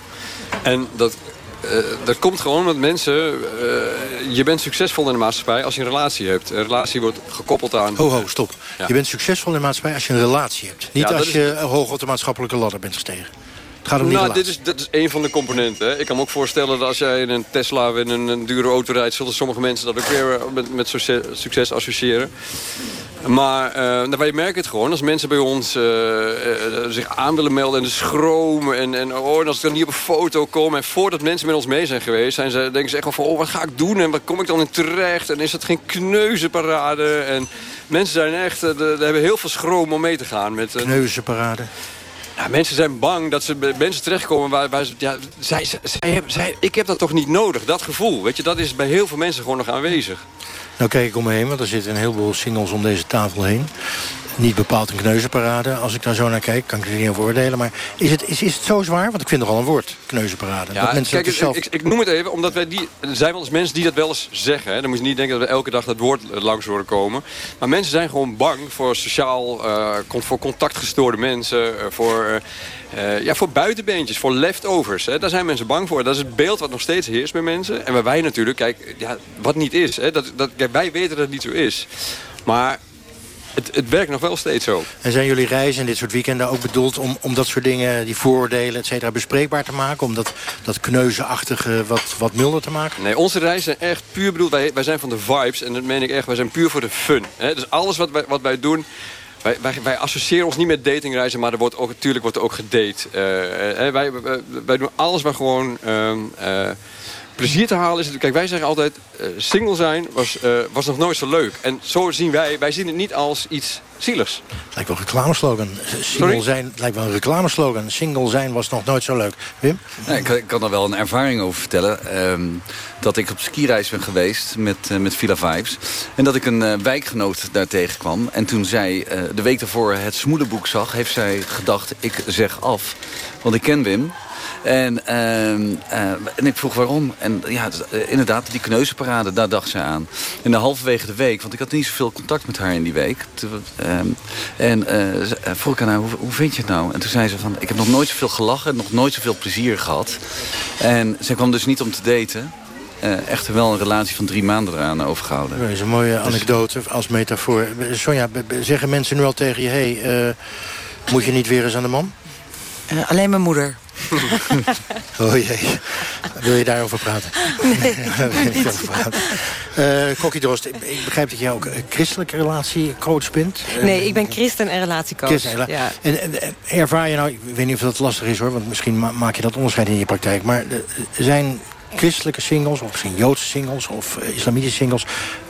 En dat, eh, dat komt gewoon omdat mensen... eh, je bent succesvol in de maatschappij als je een relatie hebt. Een relatie wordt gekoppeld aan... Ho, ho, stop. Ja. Je bent succesvol in de maatschappij als je een relatie hebt. Niet Ja, als is- je hoog op de maatschappelijke ladder bent gestegen. Gaat om nou, dit is, dit is één van de componenten. Hè. Ik kan me ook voorstellen dat als jij in een Tesla in een, een dure auto rijdt... zullen sommige mensen dat ook weer eh, met, met succes, succes associëren. Maar nou, wij merken het gewoon. Als mensen bij ons eh, zich aan willen melden en de schromen... En, en, oh, en als ik dan niet op een foto kom... en voordat mensen met ons mee zijn geweest... Zijn ze, denken ze echt wel van, oh, wat ga ik doen? En waar kom ik dan in terecht? En is dat geen kneuzenparade? En mensen zijn echt... de, de hebben heel veel schroom om mee te gaan. Met, Kneuzenparade. Ja, mensen zijn bang dat ze mensen terechtkomen waar, waar ze... Ja, ik heb dat toch niet nodig, dat gevoel. Weet je, dat is bij heel veel mensen gewoon nog aanwezig. Nou kijk ik om me heen, want er zitten een heleboel singles om deze tafel heen. Niet bepaald een kneuzenparade. Als ik daar zo naar kijk, kan ik er niet over oordelen. Maar is het, is, is het zo zwaar? Want ik vind nogal een woord, kneuzenparade. Ja, dat mensen kijk, ik, zelf... ik, ik noem het even, omdat wij die... Er zijn wel eens mensen die dat wel eens zeggen. Hè. Dan moet je niet denken dat we elke dag dat woord langs horen komen. Maar mensen zijn gewoon bang voor sociaal... eh, voor contactgestoorde mensen. eh, voor, eh, ja, voor buitenbeentjes, voor leftovers. Hè. Daar zijn mensen bang voor. Dat is het beeld wat nog steeds heerst bij mensen. En waar wij natuurlijk, kijk, ja, wat niet is. Hè. Dat, dat, kijk, wij weten dat het niet zo is. Maar het, het werkt nog wel steeds zo. En zijn jullie reizen en dit soort weekenden ook bedoeld om, om dat soort dingen, die vooroordelen, et cetera, bespreekbaar te maken? Om dat, dat kneuzenachtige wat, wat milder te maken? Nee, onze reizen zijn echt puur bedoeld. Wij, wij zijn van de vibes en dat meen ik echt. Wij zijn puur voor de fun. Hè? Dus alles wat wij, wat wij doen... Wij, wij, wij associëren ons niet met datingreizen, maar er wordt ook, natuurlijk wordt er ook gedate. Eh, eh, wij, wij, doen alles waar gewoon ehm, eh, plezier te halen is. Kijk, wij zeggen altijd, eh, single zijn was, eh, was nog nooit zo leuk. En zo zien wij, wij zien het niet als iets zieligs. Lijkt wel een reclameslogan. Single Sorry? zijn, lijkt wel een reclameslogan. Single zijn was nog nooit zo leuk. Wim? Nee, ik, kan- ik kan er wel een ervaring over vertellen. ehm, dat ik op skireis ben geweest met, eh, met Villa Vibes. En dat ik een wijkgenoot daar tegenkwam. En toen zij eh, de week daarvoor het smoelenboek zag... heeft zij gedacht, ik zeg af. Want ik ken Wim. En, ehm, eh, en ik vroeg waarom. En ja, eh, inderdaad, die kneuzenparade, daar dacht zij aan. En de halverwege de week, want ik had niet zoveel contact met haar in die week. Ehm, en eh, ze- vroeg ik aan haar, hoe, hoe vind je het nou? En toen zei ze van, ik heb nog nooit zoveel gelachen, nog nooit zoveel plezier gehad. En zij kwam dus niet om te daten. Eh, echter wel een relatie van drie maanden eraan overgehouden. Dat is een mooie anekdote als metafoor. Sonja, zeggen mensen nu al tegen je... Hey, eh, moet je niet weer eens aan de man? Eh, alleen mijn moeder. Oh jee. Wil je daarover praten? Nee, Daar wil niet. over praten. Eh Kokkie Drost, ik ik begrijp dat jij ook een christelijke relatiecoach bent. Eh, Nee, ik ben christen en relatiecoach. Christen, Ja. En, en- ervaar je nou, ik weet niet of dat lastig is hoor... want misschien ma- maak je dat onderscheid in je praktijk... maar eh, zijn christelijke singles, of misschien Joodse singles... of eh, islamitische singles,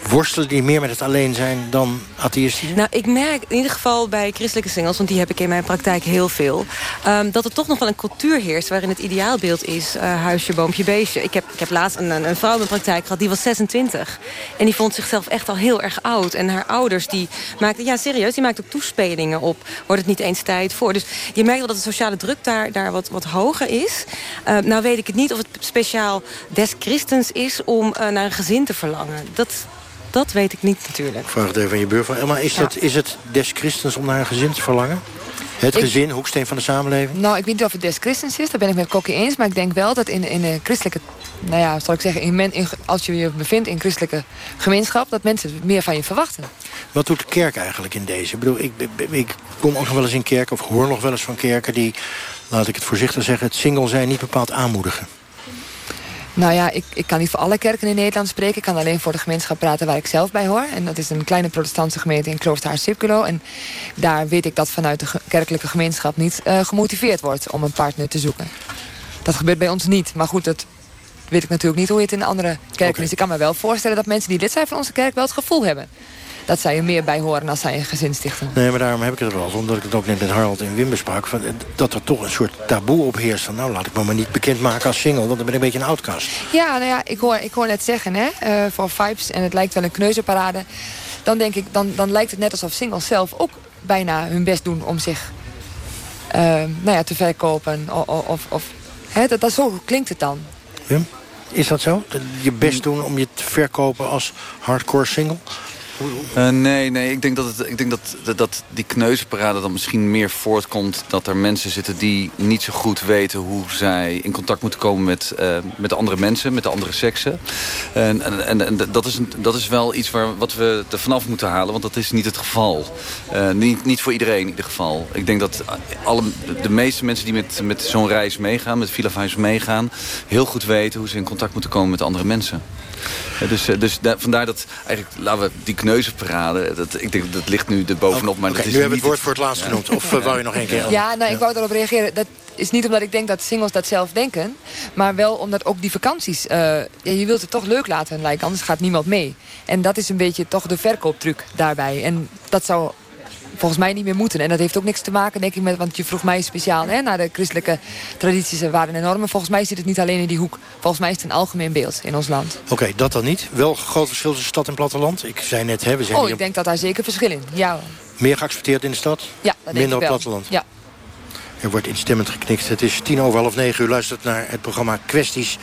worstelen die meer met het alleen zijn dan atheïstische? Nou, ik merk in ieder geval bij christelijke singles... want die heb ik in mijn praktijk heel veel... ehm, dat er toch nog wel een cultuur heerst... waarin het ideaalbeeld is eh, huisje, boompje, beestje. Ik heb, ik heb laatst een, een vrouw in mijn praktijk gehad, die was 26. En die vond zichzelf echt al heel erg oud. En haar ouders, die maakten... Ja, serieus, die maakten ook toespelingen op. Wordt het niet eens tijd voor? Dus je merkt wel dat de sociale druk daar, daar wat, wat hoger is. Eh, nou weet ik het niet of het speciaal des christens is... om eh, naar een gezin te verlangen. Dat, dat weet ik niet natuurlijk. Vraag het even aan je buurvrouw. Emma, is, dat, is het des christens om naar een gezin te verlangen? Het Ik- gezin, hoeksteen van de samenleving? Nou, ik weet niet of het des christens is, daar ben ik met Kokkie eens. Maar ik denk wel dat in, in een christelijke, nou ja, zal ik zeggen, in men, in, als je je bevindt in christelijke gemeenschap, dat mensen meer van je verwachten. Wat doet de kerk eigenlijk in deze? Ik bedoel, ik, ik, ik kom ook nog wel eens in kerken, of hoor nog wel eens van kerken... die, laat ik het voorzichtig zeggen, het single zijn niet bepaald aanmoedigen. Nou ja, ik, ik kan niet voor alle kerken in Nederland spreken. Ik kan alleen voor de gemeenschap praten waar ik zelf bij hoor. En dat is een kleine protestantse gemeente in Kloosterhaar-Sipculo. En daar weet ik dat vanuit de kerkelijke gemeenschap niet eh, gemotiveerd wordt om een partner te zoeken. Dat gebeurt bij ons niet. Maar goed, dat weet ik natuurlijk niet hoe het in andere kerken is. Ik kan me wel voorstellen dat mensen die lid zijn van onze kerk wel het gevoel hebben. Dat zij er meer bij horen als zij een gezin stichten. Nee, maar daarom heb ik het er wel over. Omdat ik het ook net met Harold en Wim besprak. Van, eh, dat er toch een soort taboe op heerst. Van, nou, laat ik me maar niet bekendmaken als single. Want dan ben ik een beetje een outcast. Ja, nou ja, ik hoor, ik hoor net zeggen, hè, eh, voor vibes en het lijkt wel een kneuzenparade. Dan denk ik, dan, dan lijkt het net alsof singles zelf ook bijna hun best doen om zich nou ja, te verkopen. Of, of, of hè, dat, dat, zo klinkt het dan. Wim, is dat zo? Je best doen om je te verkopen als hardcore single? Uh, nee, nee. Ik denk, dat, het, ik denk dat, dat, die kneuzenparade dan misschien meer voortkomt... dat er mensen zitten die niet zo goed weten... hoe zij in contact moeten komen met, uh, met andere mensen, met de andere seksen. En, en, en, dat, is dat is wel iets waar, wat we er vanaf moeten halen, want dat is niet het geval. Uh, niet, niet voor iedereen in ieder geval. Ik denk dat alle, de meeste mensen die met, met zo'n reis meegaan... met Villa meegaan... heel goed weten hoe ze in contact moeten komen met andere mensen. Dus, dus vandaar dat eigenlijk, laten we die kneuzenparade, dat, ik denk dat ligt nu er bovenop. Maar okay, dat is nu hebben we het woord voor het laatst genoemd. Of uh, wou je nog één keer? Ja, nou, ik wou erop reageren. Dat is niet omdat ik denk dat singles dat zelf denken. Maar wel omdat ook die vakanties... Uh, ja, je wilt het toch leuk laten lijken, anders gaat niemand mee. En dat is een beetje toch de verkooptruc daarbij. En dat zou volgens mij niet meer moeten. En dat heeft ook niks te maken, denk ik, met... want je vroeg mij speciaal hè, naar de christelijke tradities en waarden en normen. Volgens mij zit het niet alleen in die hoek. Volgens mij is het een algemeen beeld in ons land. Oké, dat dan niet. Wel groot verschil tussen stad en platteland. Ik zei net, hè, we zijn Oh, ik denk dat daar zeker verschil in. Ja. Meer geaccepteerd in de stad? Ja, dat denk Minder ik wel. op platteland? Ja. Er wordt instemmend geknikt. Het is tien over half negen. U luistert naar het programma Kwesties.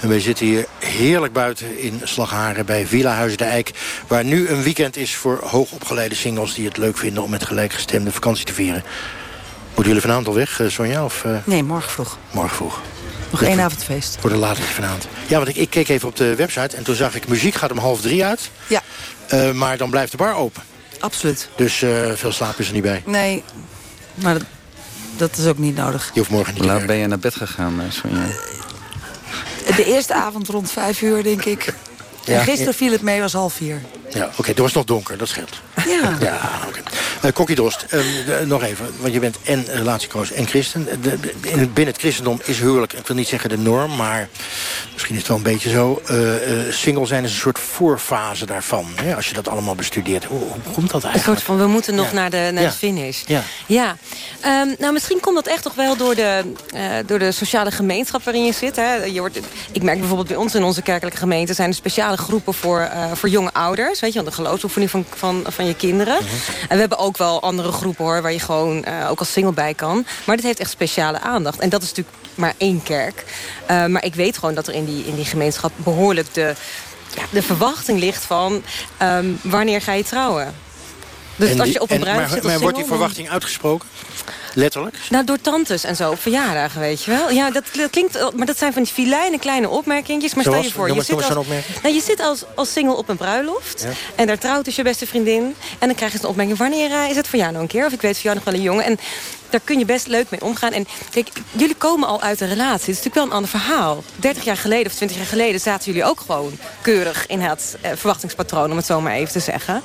En wij zitten hier heerlijk buiten in Slagharen bij Villa Huis de Eik. Waar nu een weekend is voor hoogopgeleide singles... die het leuk vinden om met gelijkgestemde vakantie te vieren. Moeten jullie vanavond al weg, eh, Sonja? Of, uh... Nee, morgen vroeg. Morgen vroeg. Nog één avondfeest. Voor de later vanavond. Ja, want ik, ik, keek even op de website en toen zag ik... muziek gaat om half drie uit. Ja. Uh, maar dan blijft de bar open. Absoluut. Dus uh, veel slaap is er niet bij. Nee, maar dat, is ook niet nodig. Je hoeft morgen niet Laat ben je naar bed gegaan, Sonja? De eerste avond rond vijf uur, denk ik. Ja, en gisteren viel het mee, was half vier. Ja, oké, okay, het was nog donker, dat scheelt. Ja. ja oké. Okay. Uh, Kokkie Drost, de, nog even, want je bent en relatiecoach en christen. De, de, binnen het christendom is huwelijk, ik wil niet zeggen de norm... maar misschien is het wel een beetje zo... Uh, single zijn is een soort voorfase daarvan. Hè, als je dat allemaal bestudeert. Hoe, hoe komt dat eigenlijk? Een soort van, we moeten nog ja. naar, de, naar ja. de finish. Ja. ja. Um, nou, misschien komt dat echt toch wel door de, door de sociale gemeenschap waarin je zit. Hè. Je wordt, ik merk bijvoorbeeld bij ons in onze kerkelijke gemeente... zijn er speciale groepen voor, voor jonge ouders. Weet je, de geloofsoefening van, van, van je kinderen. En we hebben ook wel andere groepen hoor, waar je gewoon uh, ook als single bij kan. Maar dit heeft echt speciale aandacht. En dat is natuurlijk maar één kerk. Uh, maar ik weet gewoon dat er in die, in die gemeenschap behoorlijk de, ja, de verwachting ligt van... Um, wanneer ga je trouwen? Dus en als je op een en, bruiloft maar, maar wordt die verwachting uitgesproken? Letterlijk? Nou, door tantes en zo, op verjaardagen, weet je wel. Ja, dat, dat klinkt... Maar dat zijn van die filijne kleine opmerkingjes. Maar Zoals? stel je voor, je zit, als, nou, je zit als, als single op een bruiloft. Ja. En daar trouwt dus je beste vriendin. En dan krijg je een opmerking, wanneer eh, is het voor jou nog een keer? Of ik weet voor jou nog wel een jongen. En daar kun je best leuk mee omgaan. En kijk, jullie komen al uit een relatie. Het is natuurlijk wel een ander verhaal. 30 jaar geleden of 20 jaar geleden zaten jullie ook gewoon keurig in het eh, verwachtingspatroon, om het zo maar even te zeggen.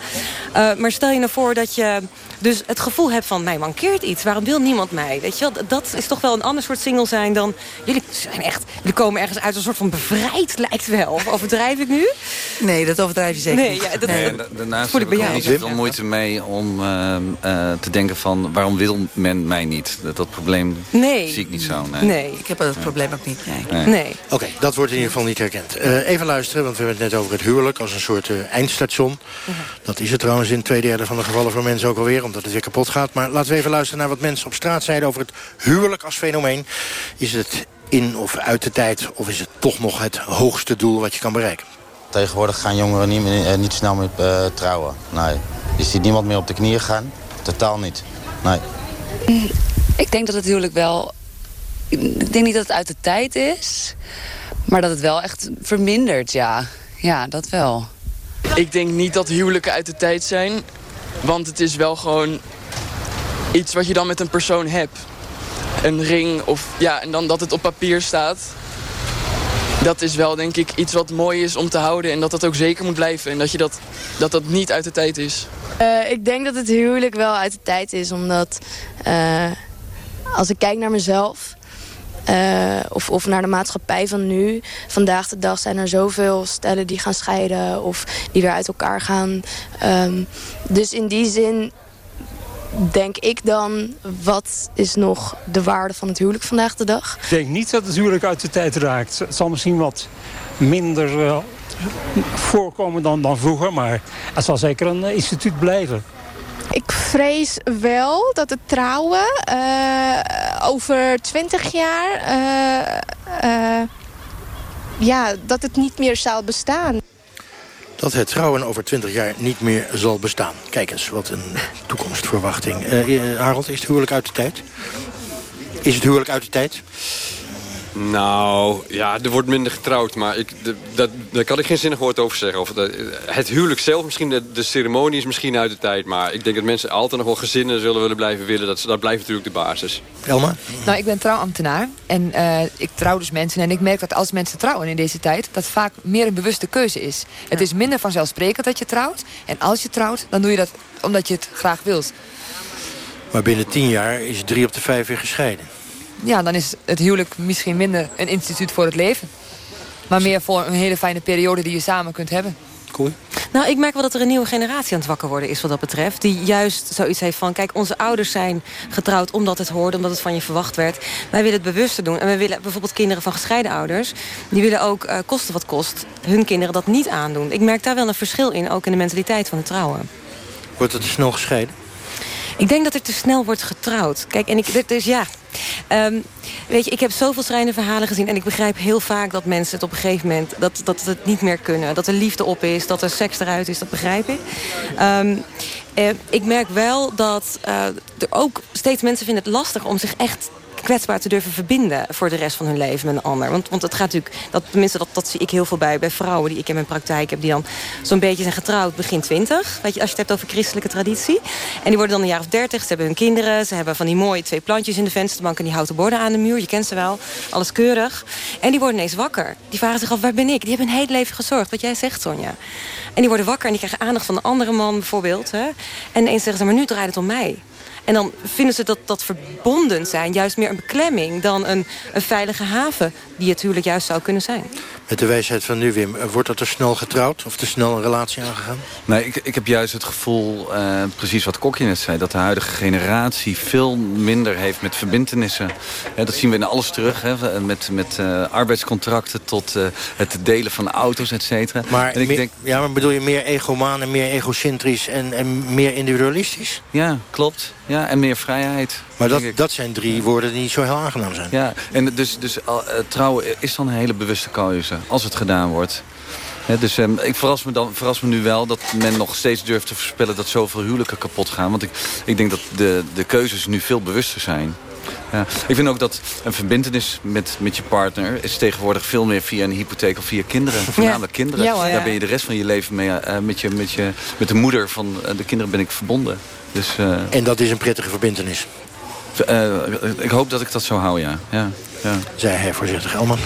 Eh, maar stel je nou voor dat je dus het gevoel hebt van, mij mankeert iets. Waarom wil niemand mij? Weet je wel, dat is toch wel een ander soort single zijn dan... Jullie zijn echt, jullie komen ergens uit een soort van bevrijd, lijkt wel. Of overdrijf ik nu? Nee, dat overdrijf je zeker Nee, niet. ja, dat- Nee, daarnaast voel heb ik ik bij jou. niet zoveel moeite mee om uh, uh, te denken van... waarom wil men mij niet? Dat, dat probleem Nee. zie ik niet zo. Nee. Nee. Ik heb dat probleem ook niet. Nee. Nee. Nee. Oké, dat wordt in ieder geval niet herkend. Eh, even luisteren, want we hebben het net over het huwelijk als een soort eh, eindstation. Dat is het trouwens in twee derde van de gevallen voor mensen ook alweer, omdat het weer kapot gaat. Maar laten we even luisteren naar wat mensen op straat zeiden over het huwelijk als fenomeen. Is het in of uit de tijd, of is het toch nog het hoogste doel wat je kan bereiken? Tegenwoordig gaan jongeren niet, meer, eh, niet snel meer eh, trouwen. Nee. Je ziet niemand meer op de knieën gaan. Totaal niet. Nee. Ik denk dat het huwelijk wel... Ik denk niet dat het uit de tijd is. Maar dat het wel echt vermindert, ja. Ja, dat wel. Ik denk niet dat huwelijken uit de tijd zijn. Want het is wel gewoon iets wat je dan met een persoon hebt. Een ring of ja, en dan dat het op papier staat. Dat is wel denk ik iets wat mooi is om te houden en dat dat ook zeker moet blijven. En dat je dat, dat, dat niet uit de tijd is. Eh, ik denk dat het huwelijk wel uit de tijd is, omdat eh, als ik kijk naar mezelf eh, of, of naar de maatschappij van nu, vandaag de dag zijn er zoveel stellen die gaan scheiden of die weer uit elkaar gaan. Ehm, dus in die zin denk ik dan, wat is nog de waarde van het huwelijk vandaag de dag? Ik denk niet dat het huwelijk uit de tijd raakt. Het zal misschien wat minder eh, voorkomen dan, dan vroeger, maar het zal zeker een eh, instituut blijven. Ik vrees wel dat het trouwen uh, over twintig jaar... Ja, dat het niet meer zal bestaan. Dat het trouwen over twintig jaar niet meer zal bestaan. Kijk eens, wat een toekomstverwachting. Harold, is het huwelijk uit de tijd? Is het huwelijk uit de tijd? Nou, ja, er wordt minder getrouwd, maar ik, de, dat, daar kan ik geen zinnig woord over zeggen. Of de, het huwelijk zelf, misschien de, de, ceremonie is misschien uit de tijd... maar ik denk dat mensen altijd nog wel gezinnen zullen willen blijven willen. Dat, dat blijft natuurlijk de basis. Elma? Nou, ik ben trouwambtenaar en uh, ik trouw dus mensen. En ik merk dat als mensen trouwen in deze tijd... dat vaak meer een bewuste keuze is. Het is minder vanzelfsprekend dat je trouwt. En als je trouwt, dan doe je dat omdat je het graag wilt. Maar binnen tien jaar is drie op de vijf weer gescheiden ja, dan is het huwelijk misschien minder een instituut voor het leven. Maar meer voor een hele fijne periode die je samen kunt hebben. Cool. Nou, ik merk wel dat er een nieuwe generatie aan het wakker worden is wat dat betreft. Die juist zoiets heeft van, kijk, onze ouders zijn getrouwd omdat het hoorde, omdat het van je verwacht werd. Wij willen het bewuster doen. En wij willen bijvoorbeeld kinderen van gescheiden ouders, die willen ook uh, kosten wat kost, hun kinderen dat niet aandoen. Ik merk daar wel een verschil in, ook in de mentaliteit van het trouwen. Wordt het snel gescheiden? Ik denk dat er te snel wordt getrouwd. Kijk, en ik, dus ja, Um, weet je, ik heb zoveel schrijnende verhalen gezien... en ik begrijp heel vaak dat mensen het op een gegeven moment... dat, dat het niet meer kunnen, dat er liefde op is... dat er seks eruit is, dat begrijp ik. Um, eh, ik merk wel dat uh, er ook steeds mensen vinden het lastig... om zich echt kwetsbaar te durven verbinden voor de rest van hun leven met een ander. Want, want het gaat natuurlijk, dat, tenminste dat, dat zie ik heel veel bij, bij vrouwen die ik in mijn praktijk heb, die dan zo'n beetje zijn getrouwd begin twintig. Weet je, als je het hebt over christelijke traditie. En die worden dan een jaar of dertig, ze hebben hun kinderen, ze hebben van die mooie twee plantjes in de vensterbank en die houten borden aan de muur. Je kent ze wel, alles keurig. En die worden ineens wakker. Die vragen zich af, waar ben ik? Die hebben hun hele leven gezorgd, wat jij zegt, Sonja. En die worden wakker en die krijgen aandacht van een andere man bijvoorbeeld. Hè? En ineens zeggen ze, maar nu draait het om mij. En dan vinden ze dat dat verbonden zijn juist meer een beklemming... dan een, een veilige haven die het huwelijk juist zou kunnen zijn. Met de wijsheid van nu, Wim, wordt er te snel getrouwd... of te snel een relatie aangegaan? Nee, ik, ik heb juist het gevoel, uh, precies wat Kokje net zei... dat de huidige generatie veel minder heeft met verbindenissen. dat zien we in alles terug, hè, met, met uh, arbeidscontracten... tot uh, het delen van auto's, et cetera. Maar, en ik denk, ja, maar bedoel je meer egomaan en meer egocentrisch... en, en meer individualistisch? Ja, klopt. Ja, en meer vrijheid. Maar dat, dat zijn drie woorden die niet zo heel aangenaam zijn. Ja, en dus, dus uh, trouwen is dan een hele bewuste keuze. Als het gedaan wordt. dus um, ik verras me, dan, verras me nu wel dat men nog steeds durft te voorspellen... dat zoveel huwelijken kapot gaan. Want ik, ik denk dat de, de keuzes nu veel bewuster zijn. Ja. Ik vind ook dat een verbindenis met, met je partner... is tegenwoordig veel meer via een hypotheek of via kinderen. Voornamelijk kinderen. Ja, Daar ben je de rest van je leven mee. Uh, met, je, met, je, met de moeder van uh, de kinderen ben ik verbonden. Dus, uh, en dat is een prettige verbindenis? Ik hoop dat ik dat zo hou, ja. ja ja. Zei hij voorzichtig, Elman.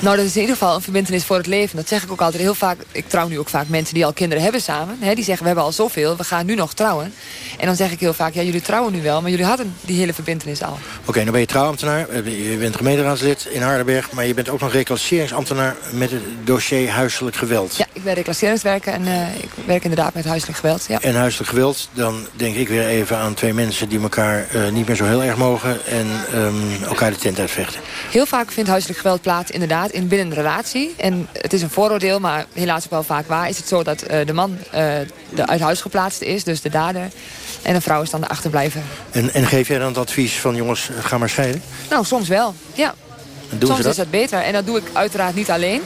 Nou, dat is in ieder geval een verbindenis voor het leven. Dat zeg ik ook altijd heel vaak. Ik trouw nu ook vaak mensen die al kinderen hebben samen. Hè, die zeggen, we hebben al zoveel, we gaan nu nog trouwen. En dan zeg ik heel vaak, ja, jullie trouwen nu wel... maar jullie hadden die hele verbindenis al. Oké, okay, dan ben je trouwambtenaar. Je bent gemeenteraadslid in Hardenberg... maar je bent ook nog reclasseringsambtenaar met het dossier huiselijk geweld. Ja, ik ben reclasseringswerker en uh, ik werk inderdaad met huiselijk geweld. Ja. En huiselijk geweld, dan denk ik weer even aan twee mensen... die elkaar uh, niet meer zo heel erg mogen en um, elkaar de tent uitvechten. Heel vaak vindt huiselijk geweld plaats inderdaad in binnen een relatie. En het is een vooroordeel, maar helaas ook wel vaak waar. Is het zo dat uh, de man uh, de uit huis geplaatst is, dus de dader. En een vrouw is dan de achterblijver. En, en geef jij dan het advies van jongens, ga maar scheiden? Nou, soms wel, ja. soms dat? is dat beter. En dat doe ik uiteraard niet alleen.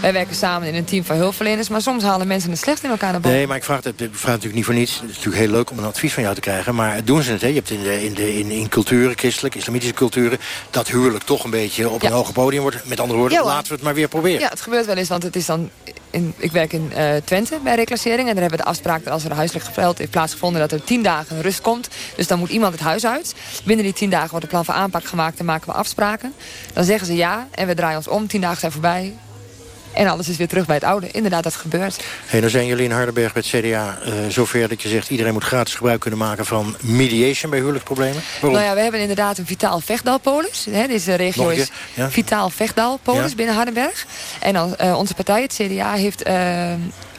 Wij werken samen in een team van hulpverleners... maar soms halen mensen het slecht in elkaar naar boven. Nee, maar ik vraag, het, ik vraag natuurlijk niet voor niets. Het is natuurlijk heel leuk om een advies van jou te krijgen. Maar doen ze het, hè? Je hebt in, de, in, de, in, in culturen, christelijke, islamitische culturen... dat huwelijk toch een beetje op een hoger podium wordt. Met andere woorden, laten we het maar weer proberen. Ja, het gebeurt wel eens, want het is dan... In, ik werk in uh, Twente bij reclassering. En daar hebben we de afspraak dat als er een huiselijk geweld heeft plaatsgevonden... dat er tien dagen rust komt. Dus dan moet iemand het huis uit. Binnen die tien dagen wordt een plan van aanpak gemaakt en maken we afspraken. Dan zeggen ze ja en we draaien ons om. Tien dagen zijn voorbij. En alles is weer terug bij het oude. Inderdaad, dat gebeurt. Hey, nou zijn jullie in Hardenberg met CDA uh, zover dat je zegt... iedereen moet gratis gebruik kunnen maken van mediation bij huwelijksproblemen? Waarom? Nou ja, we hebben inderdaad een vitaal vechtdalpolis. Hè, deze regio is ja? vitaal vechtdalpolis ja? binnen Hardenberg. En dan, uh, onze partij, het CDA, heeft...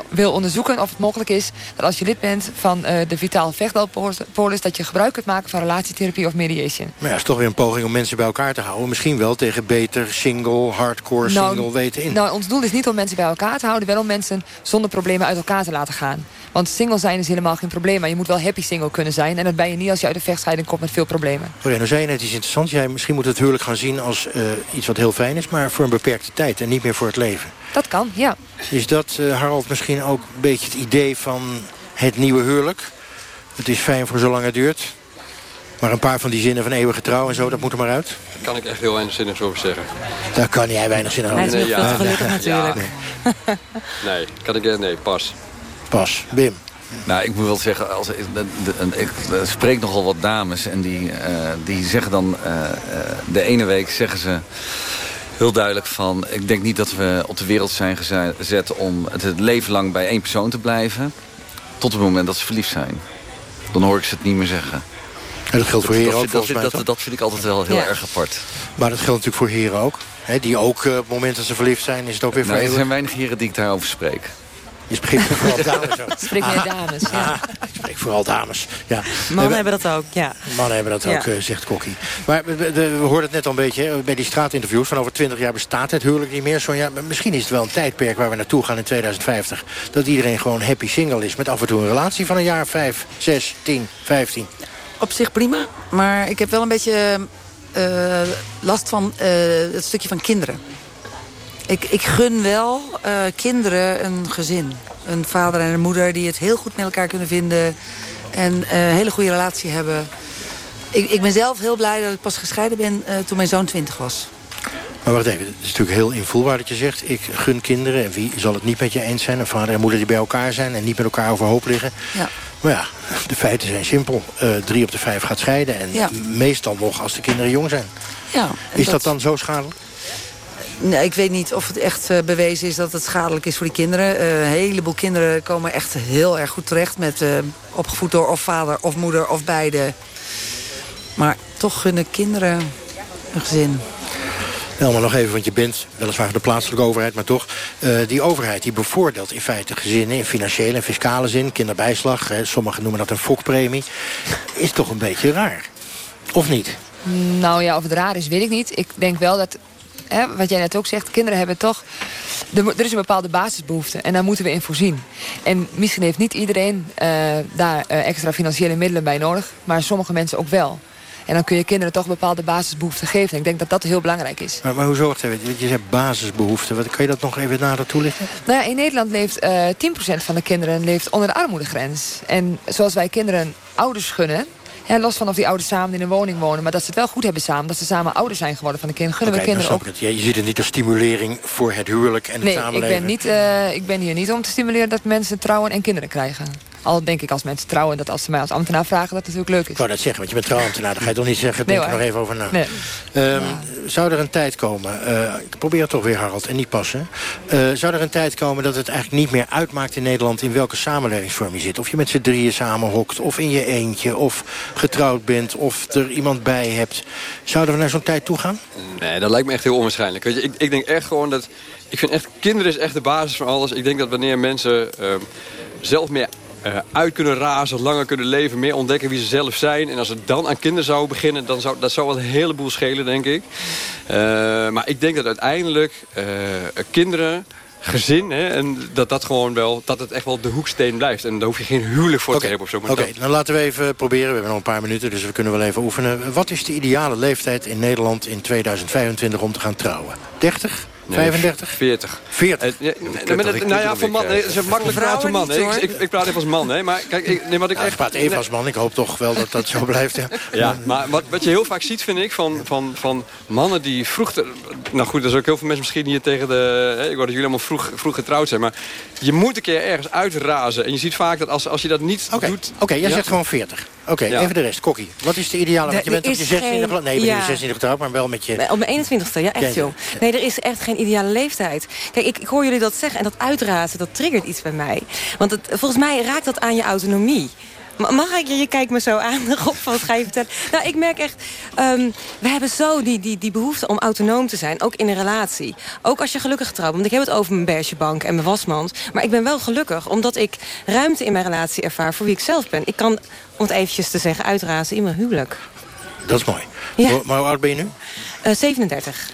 Wil onderzoeken of het mogelijk is... dat als je lid bent van uh, de Vitaal Vechtbalpolis... dat je gebruik kunt maken van relatietherapie of mediation. Maar ja, het is toch weer een poging om mensen bij elkaar te houden. Misschien wel tegen beter single, hardcore, Nou, single weten in. Nou, ons doel is niet om mensen bij elkaar te houden... wel om mensen zonder problemen uit elkaar te laten gaan. Want single zijn is helemaal geen probleem. Maar je moet wel happy single kunnen zijn. En dat ben je niet als je uit een vechtscheiding komt met veel problemen. Ja, nou zei je net iets interessants. Jij misschien moet het huwelijk gaan zien als uh, iets wat heel fijn is... maar voor een beperkte tijd en niet meer voor het leven. Dat kan, ja. Is dat, uh, Harold, misschien ook een beetje het idee van het nieuwe huwelijk? Het is fijn voor zolang het duurt. Maar een paar van die zinnen van eeuwige trouw en zo, dat moet er maar uit. Daar kan ik echt heel weinig zinnigs over zeggen. Daar kan jij weinig zin over is Nee, ja. gelukkig natuurlijk. Nee, nee kan ik, nee, pas. Pas, Wim. Nou, ik moet wel zeggen, als, de, de, ik spreek nogal wat dames... en die, uh, die zeggen dan... Uh, uh, de ene week zeggen ze heel duidelijk van... ik denk niet dat we op de wereld zijn gezet om het leven lang bij één persoon te blijven... tot het moment dat ze verliefd zijn. Dan hoor ik ze het niet meer zeggen. En dat geldt voor heren ook, dat, volgens mij, dat, dat, vind ik altijd wel heel Ja. erg apart. Maar dat geldt natuurlijk voor heren ook. Hè, die ook eh, op het moment dat ze verliefd zijn, is het ook weer Nou, er zijn weinig heren die ik daarover spreek. Je spreekt vooral dames ook. Spreek meer dames, ja. Ik spreek vooral dames, ja. Mannen hebben dat ook, ja. Mannen hebben dat ook, Ja. eh, zegt Kokkie. Maar we, we- we hoorden het net al een beetje hè, bij die straatinterviews. Van over 20 jaar bestaat het huwelijk niet meer. Sonja, misschien is het wel een tijdperk waar we naartoe gaan in 2050. Dat iedereen gewoon happy single is. Met af en toe een relatie van een jaar 5, 6, 10, 15. Op zich prima, maar ik heb wel een beetje eh, last van eh, het stukje van kinderen. Ik, ik gun wel eh, kinderen een gezin. Een vader en een moeder die het heel goed met elkaar kunnen vinden. En eh, een hele goede relatie hebben. Ik, ik ben zelf heel blij dat ik pas gescheiden ben eh, toen mijn zoon 20 was. Maar wacht even, het is natuurlijk heel invoelbaar dat je zegt... ik gun kinderen, en wie zal het niet met je eens zijn... een vader en moeder die bij elkaar zijn en niet met elkaar overhoop liggen. Ja. Maar ja, de feiten zijn simpel. Drie op de vijf gaat scheiden. En Ja. meestal nog als de kinderen jong zijn. Ja, Is dat dan zo schadelijk? Nee, ik weet niet of het echt eh, bewezen is dat het schadelijk is voor die kinderen. Eh, een heleboel kinderen komen echt heel erg goed terecht... met eh, opgevoed door of vader of moeder of beide. Maar toch gunnen kinderen een gezin. Elma, nog even, want je bent weliswaar de plaatselijke overheid... maar toch, eh, die overheid die bevoordeelt in feite gezinnen... in financiële en fiscale zin, kinderbijslag... Hè, sommigen noemen dat een fokpremie... is toch een beetje raar. Of niet? Nou ja, of het raar is, weet ik niet. Ik denk wel dat, hè, wat jij net ook zegt, kinderen hebben toch... Er, er is een bepaalde basisbehoefte en daar moeten we in voorzien. En misschien heeft niet iedereen eh, daar eh, extra financiële middelen bij nodig... maar sommige mensen ook wel. En dan kun je kinderen toch bepaalde basisbehoeften geven. En ik denk dat dat heel belangrijk is. Maar, maar hoe zorgt het? Je zegt basisbehoeften. Wat, kan je dat nog even nader toelichten? Nou ja, in Nederland leeft eh 10% van de kinderen leeft onder de armoedegrens. En zoals wij kinderen ouders gunnen... Ja, los van of die ouders samen in een woning wonen... maar dat ze het wel goed hebben samen. Dat ze samen ouders zijn geworden van de kinderen. Gunnen we kinderen ook ik het. Je, je ziet het niet als stimulering voor het huwelijk en het Nee, ik samenleven. ben, niet, eh, ik ben hier niet om te stimuleren dat mensen trouwen en kinderen krijgen. Al denk ik als mensen trouwen, dat als ze mij als ambtenaar vragen... dat het natuurlijk leuk is. Ik wou dat zeggen, want je bent trouwambtenaar. Daar ga je toch niet zeggen, Nee, denk er hoor. nog even over na. Nee. Ehm, Zou er een tijd komen, eh, ik probeer het toch weer Harald, en niet passen. Eh, zou er een tijd komen dat het eigenlijk niet meer uitmaakt in Nederland... in welke samenlevingsvorm je zit? Of je met z'n drieën samen hokt, of in je eentje... of getrouwd bent, of er iemand bij hebt. Zouden we naar zo'n tijd toe gaan? Nee, dat lijkt me echt heel onwaarschijnlijk. Weet je, ik, ik denk echt gewoon dat... Ik vind echt, kinderen is echt de basis van alles. Ik denk dat wanneer mensen ehm, zelf meer eh, uit kunnen razen, langer kunnen leven, meer ontdekken wie ze zelf zijn. En als het dan aan kinderen zou beginnen, dan zou dat zou wel een heleboel schelen, denk ik. Eh, maar ik denk dat uiteindelijk eh, kinderen, gezin, hè, en dat dat gewoon wel, dat het echt wel de hoeksteen blijft. En daar hoef je geen huwelijk voor te hebben of zo. Oké, dat- dan laten we even proberen. We hebben nog een paar minuten, dus we kunnen wel even oefenen. Wat is de ideale leeftijd in Nederland in 2025 om te gaan trouwen? 30? Nee, 35? 40. 40? Eh, ja, nee, maar dat- nou ja, voor man, nee, een makkelijk praat voor man. hè. Ik, ik, ik praat even als man, hè. Maar kijk, ik, nee, wat ik Ja, echt... ik praat even als man. Ik hoop toch wel dat dat zo blijft. Ja. Ja, maar wat, wat je heel vaak ziet, vind ik, van, van, van mannen die vroeg... te- nou goed, er zijn ook heel veel mensen misschien hier tegen de... Hè, ik hoor dat jullie allemaal vroeg, vroeg getrouwd zijn. Maar je moet een keer ergens uitrazen. En je ziet vaak dat als, als je dat niet doet... Oké, jij Ja? zegt gewoon 40. Oké, Ja. even de rest. Kokkie, wat is de ideale? Want je bent op je is 16e geen- getrouwd. Nee, je bent ja. op je 16e getrouwd, maar wel met je... Op mijn 21ste, ja, echt joh. Nee, er is echt geen ideale leeftijd. Kijk, ik, ik hoor jullie dat zeggen en dat uitrazen, dat triggert iets bij mij. Want het, volgens mij raakt dat aan je autonomie. Ma- Mag ik je? Je kijkt me zo aan, Rob, wat ga je vertellen? Nou, ik merk echt, ehm, we hebben zo die, die, die behoefte om autonoom te zijn. Ook in een relatie. Ook als je gelukkig getrouwd bent. Want ik heb het over mijn bergebank en mijn wasmand. Maar ik ben wel gelukkig, omdat ik ruimte in mijn relatie ervaar... voor wie ik zelf ben. Ik kan, om het eventjes te zeggen, uitrazen in mijn huwelijk. Dat is mooi. Ja. Maar hoe oud ben je nu? Eh 37.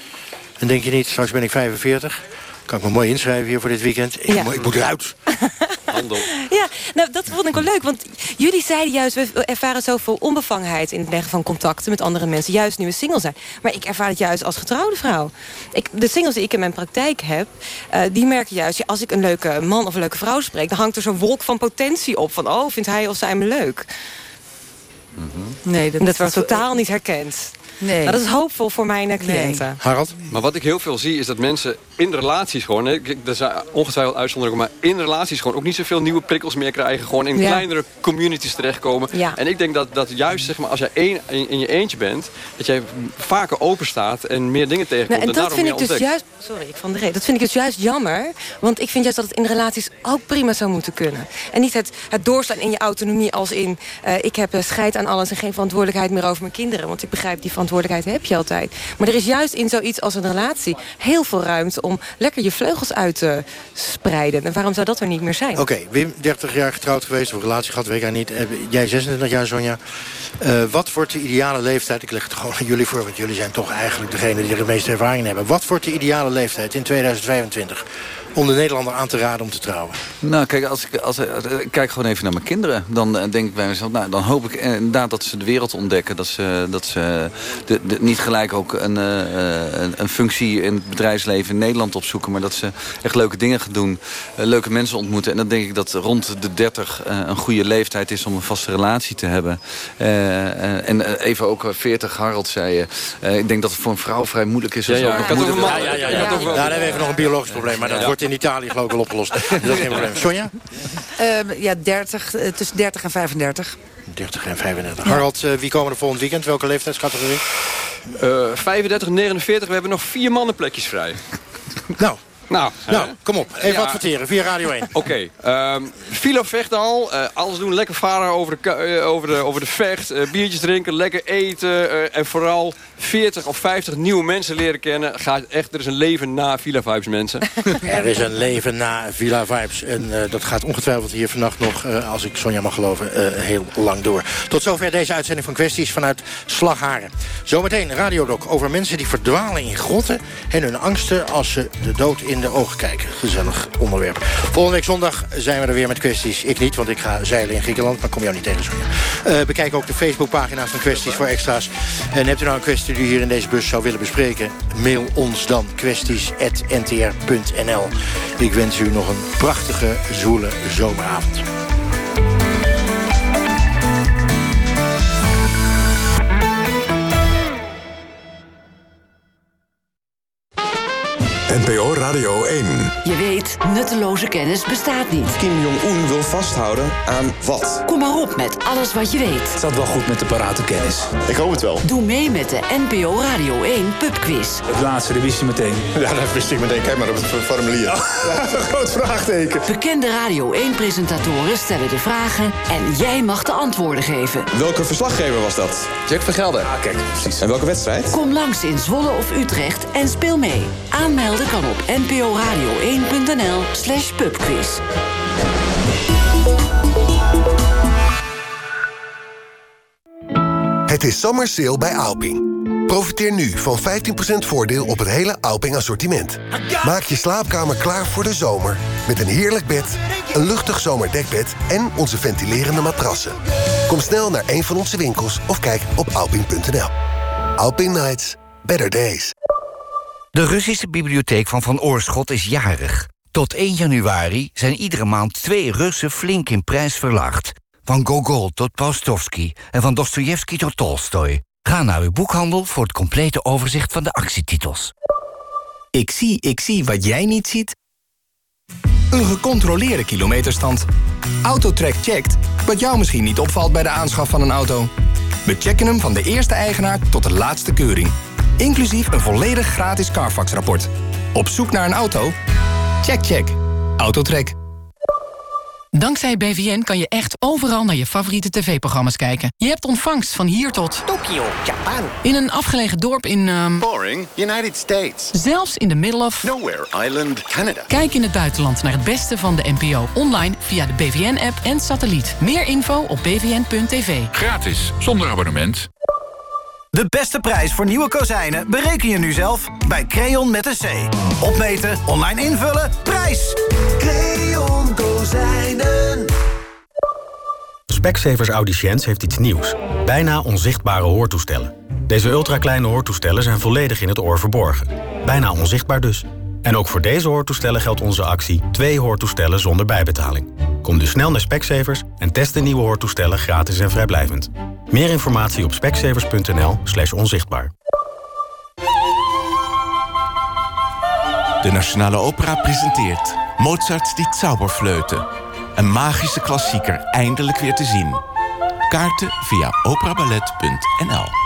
En denk je niet, straks ben ik 45. Kan ik me mooi inschrijven hier voor dit weekend. Ik, Ja. moet, ik moet eruit. Handel. Ja, nou, dat vond ik wel leuk. Want jullie zeiden juist, we ervaren zoveel onbevangenheid... in het leggen van contacten met andere mensen. Juist nu we single zijn. Maar ik ervaar het juist als getrouwde vrouw. Ik, de singles die ik in mijn praktijk heb... eh, die merken juist, ja, als ik een leuke man of een leuke vrouw spreek... dan hangt er zo'n wolk van potentie op. Van, oh, vindt hij of zij me leuk? Nee, dat, dat wordt totaal niet herkend. Nee. Maar dat is hoopvol voor mijn eh, cliënten. Harald? Maar wat ik heel veel zie is dat mensen in relaties gewoon... hè, er zijn ongetwijfeld uitzonderingen... maar in relaties gewoon ook niet zoveel nieuwe prikkels meer krijgen. Gewoon in Ja. kleinere communities terechtkomen. Ja. En ik denk dat, dat juist zeg maar, als jij één, in, in je eentje bent... dat jij vaker open staat en meer dingen tegenkomt. Nou, en dat daarom vind ik dus juist. Sorry, ik van de reden. Dat vind ik dus juist jammer. Want ik vind juist dat het in relaties ook prima zou moeten kunnen. En niet het, het doorslaan in je autonomie als in. eh, ik heb eh, scheid aan alles en geen verantwoordelijkheid meer over mijn kinderen. Want ik begrijp, die verantwoordelijkheid heb je altijd. Maar er is juist in zoiets als een relatie heel veel ruimte om lekker je vleugels uit te spreiden. En waarom zou dat er niet meer zijn? Oké, Wim, 30 jaar getrouwd geweest, of relatie gehad, weet ik niet. Eh, Jij 26 jaar, Sonja. Eh, wat wordt de ideale leeftijd? Ik leg het gewoon aan jullie voor, want jullie zijn toch eigenlijk degene die er de meeste ervaring in hebben. Wat wordt de ideale leeftijd in 2025 om de Nederlander aan te raden om te trouwen? Nou, kijk, als ik, als, ik kijk gewoon even naar mijn kinderen. Dan eh, denk ik bij mezelf, nou, dan hoop ik eh, inderdaad dat ze de wereld ontdekken. Dat ze, dat ze de, de- niet gelijk ook een, eh, eh, een, een functie in het bedrijfsleven in Nederland opzoeken. Maar dat ze echt leuke dingen gaan doen. eh, leuke mensen ontmoeten. En dan denk ik dat rond de 30 eh, een goede leeftijd is om een vaste relatie te hebben. Eh, eh, en eh, even ook eh, 40, Harold zei je. eh, ik denk dat het voor een vrouw vrij moeilijk is. als Ja, ja, Ja, ja, ja. We even nog een biologisch probleem, maar dat Ja. wordt in Italië geloof ik wel opgelost. Dus dat is geen probleem. Sonja? Ehm, ja, 30, eh, tussen 30 en 35. 30 en 35. Harald, eh, wie komen er volgend weekend? Welke leeftijdscategorie? Eh, 35, 49, we hebben nog vier mannenplekjes vrij. Nou, Nou, nou hè? kom op. Even Ja. adverteren via Radio 1. Oké, Filo vecht al. Eh, alles doen, lekker varen over de, eh, over de, over de vecht. eh, biertjes drinken, lekker eten. eh, en vooral 40 of 50 nieuwe mensen leren kennen. Gaat echt, er is een leven na Villa Vibes, mensen. Er is een leven na Villa Vibes. En eh, dat gaat ongetwijfeld hier vannacht nog, eh, als ik Sonja mag geloven, eh, heel lang door. Tot zover deze uitzending van Kwesties vanuit Slagharen. Zometeen Radiodoc over mensen die verdwalen in grotten... en hun angsten als ze de dood in de ogen kijken. Gezellig onderwerp. Volgende week zondag zijn we er weer met Kwesties. Ik niet, want ik ga zeilen in Griekenland, maar kom jou niet tegen, Sonja. Eh, bekijk ook de Facebookpagina's van Kwesties voor extra's. En hebt u nou een kwestie die u hier in deze bus zou willen bespreken... mail ons dan kwesties.ntr.nl. Ik wens u nog een prachtige, zwoele zomeravond. NPO Radio 1. Je weet, nutteloze kennis bestaat niet. Kim Jong-un wil vasthouden aan wat? Kom maar op met alles wat je weet. Het staat wel goed met de parate kennis. Ik hoop het wel. Doe mee met de NPO Radio 1 pubquiz. Het laatste, dat wist je meteen. Ja, dat wist ik meteen. Kijk maar op het formulier. groot vraagteken. Bekende Radio 1-presentatoren stellen de vragen en jij mag de antwoorden geven. Welke verslaggever was dat? Jack Vergelder. Ah, kijk, precies. En welke wedstrijd? Kom langs in Zwolle of Utrecht en speel mee. Aanmelden kan op nporadio1.nl slash pubquiz. Het is summer sale bij Alping. Profiteer nu van 15% voordeel op het hele Alping assortiment. Maak je slaapkamer klaar voor de zomer. Met een heerlijk bed, een luchtig zomerdekbed en onze ventilerende matrassen. Kom snel naar een van onze winkels of kijk op alping.nl. Alping Nights, better days. De Russische bibliotheek van Van Oorschot is jarig. Tot 1 januari zijn iedere maand twee Russen flink in prijs verlaagd. Van Gogol tot Paustovsky en van Dostojevski tot Tolstoy. Ga naar uw boekhandel voor het complete overzicht van de actietitels. Ik zie, ik zie wat jij niet ziet. Een gecontroleerde kilometerstand. Autotrack checkt wat jou misschien niet opvalt bij de aanschaf van een auto. We checken hem van de eerste eigenaar tot de laatste keuring. Inclusief een volledig gratis Carfax-rapport. Op zoek naar een auto? Check, check. Autotrack. Dankzij BVN kan je echt overal naar je favoriete tv-programma's kijken. Je hebt ontvangst van hier tot... Tokio, Japan. In een afgelegen dorp in... ehm, Boring, United States. zelfs in the middle of... Nowhere Island, Canada. Kijk in het buitenland naar het beste van de NPO online via de BVN-app en satelliet. Meer info op bvn.tv. Gratis, zonder abonnement. De beste prijs voor nieuwe kozijnen bereken je nu zelf bij Creon met een C. Opmeten, online invullen, prijs! Creon Kozijnen. Specsavers Audiciënt heeft iets nieuws. Bijna onzichtbare hoortoestellen. Deze ultrakleine hoortoestellen zijn volledig in het oor verborgen. Bijna onzichtbaar dus. En ook voor deze hoortoestellen geldt onze actie... twee hoortoestellen zonder bijbetaling. Kom dus snel naar Specsavers en test de nieuwe hoortoestellen gratis en vrijblijvend. Meer informatie op specsavers.nl slash onzichtbaar. De Nationale Opera presenteert Mozart die Zauberfleute. Een magische klassieker eindelijk weer te zien. Kaarten via operaballet.nl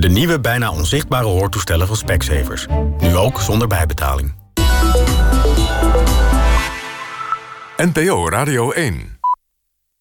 De nieuwe bijna onzichtbare hoortoestellen van Specsavers. Nu ook zonder bijbetaling. NPO Radio 1.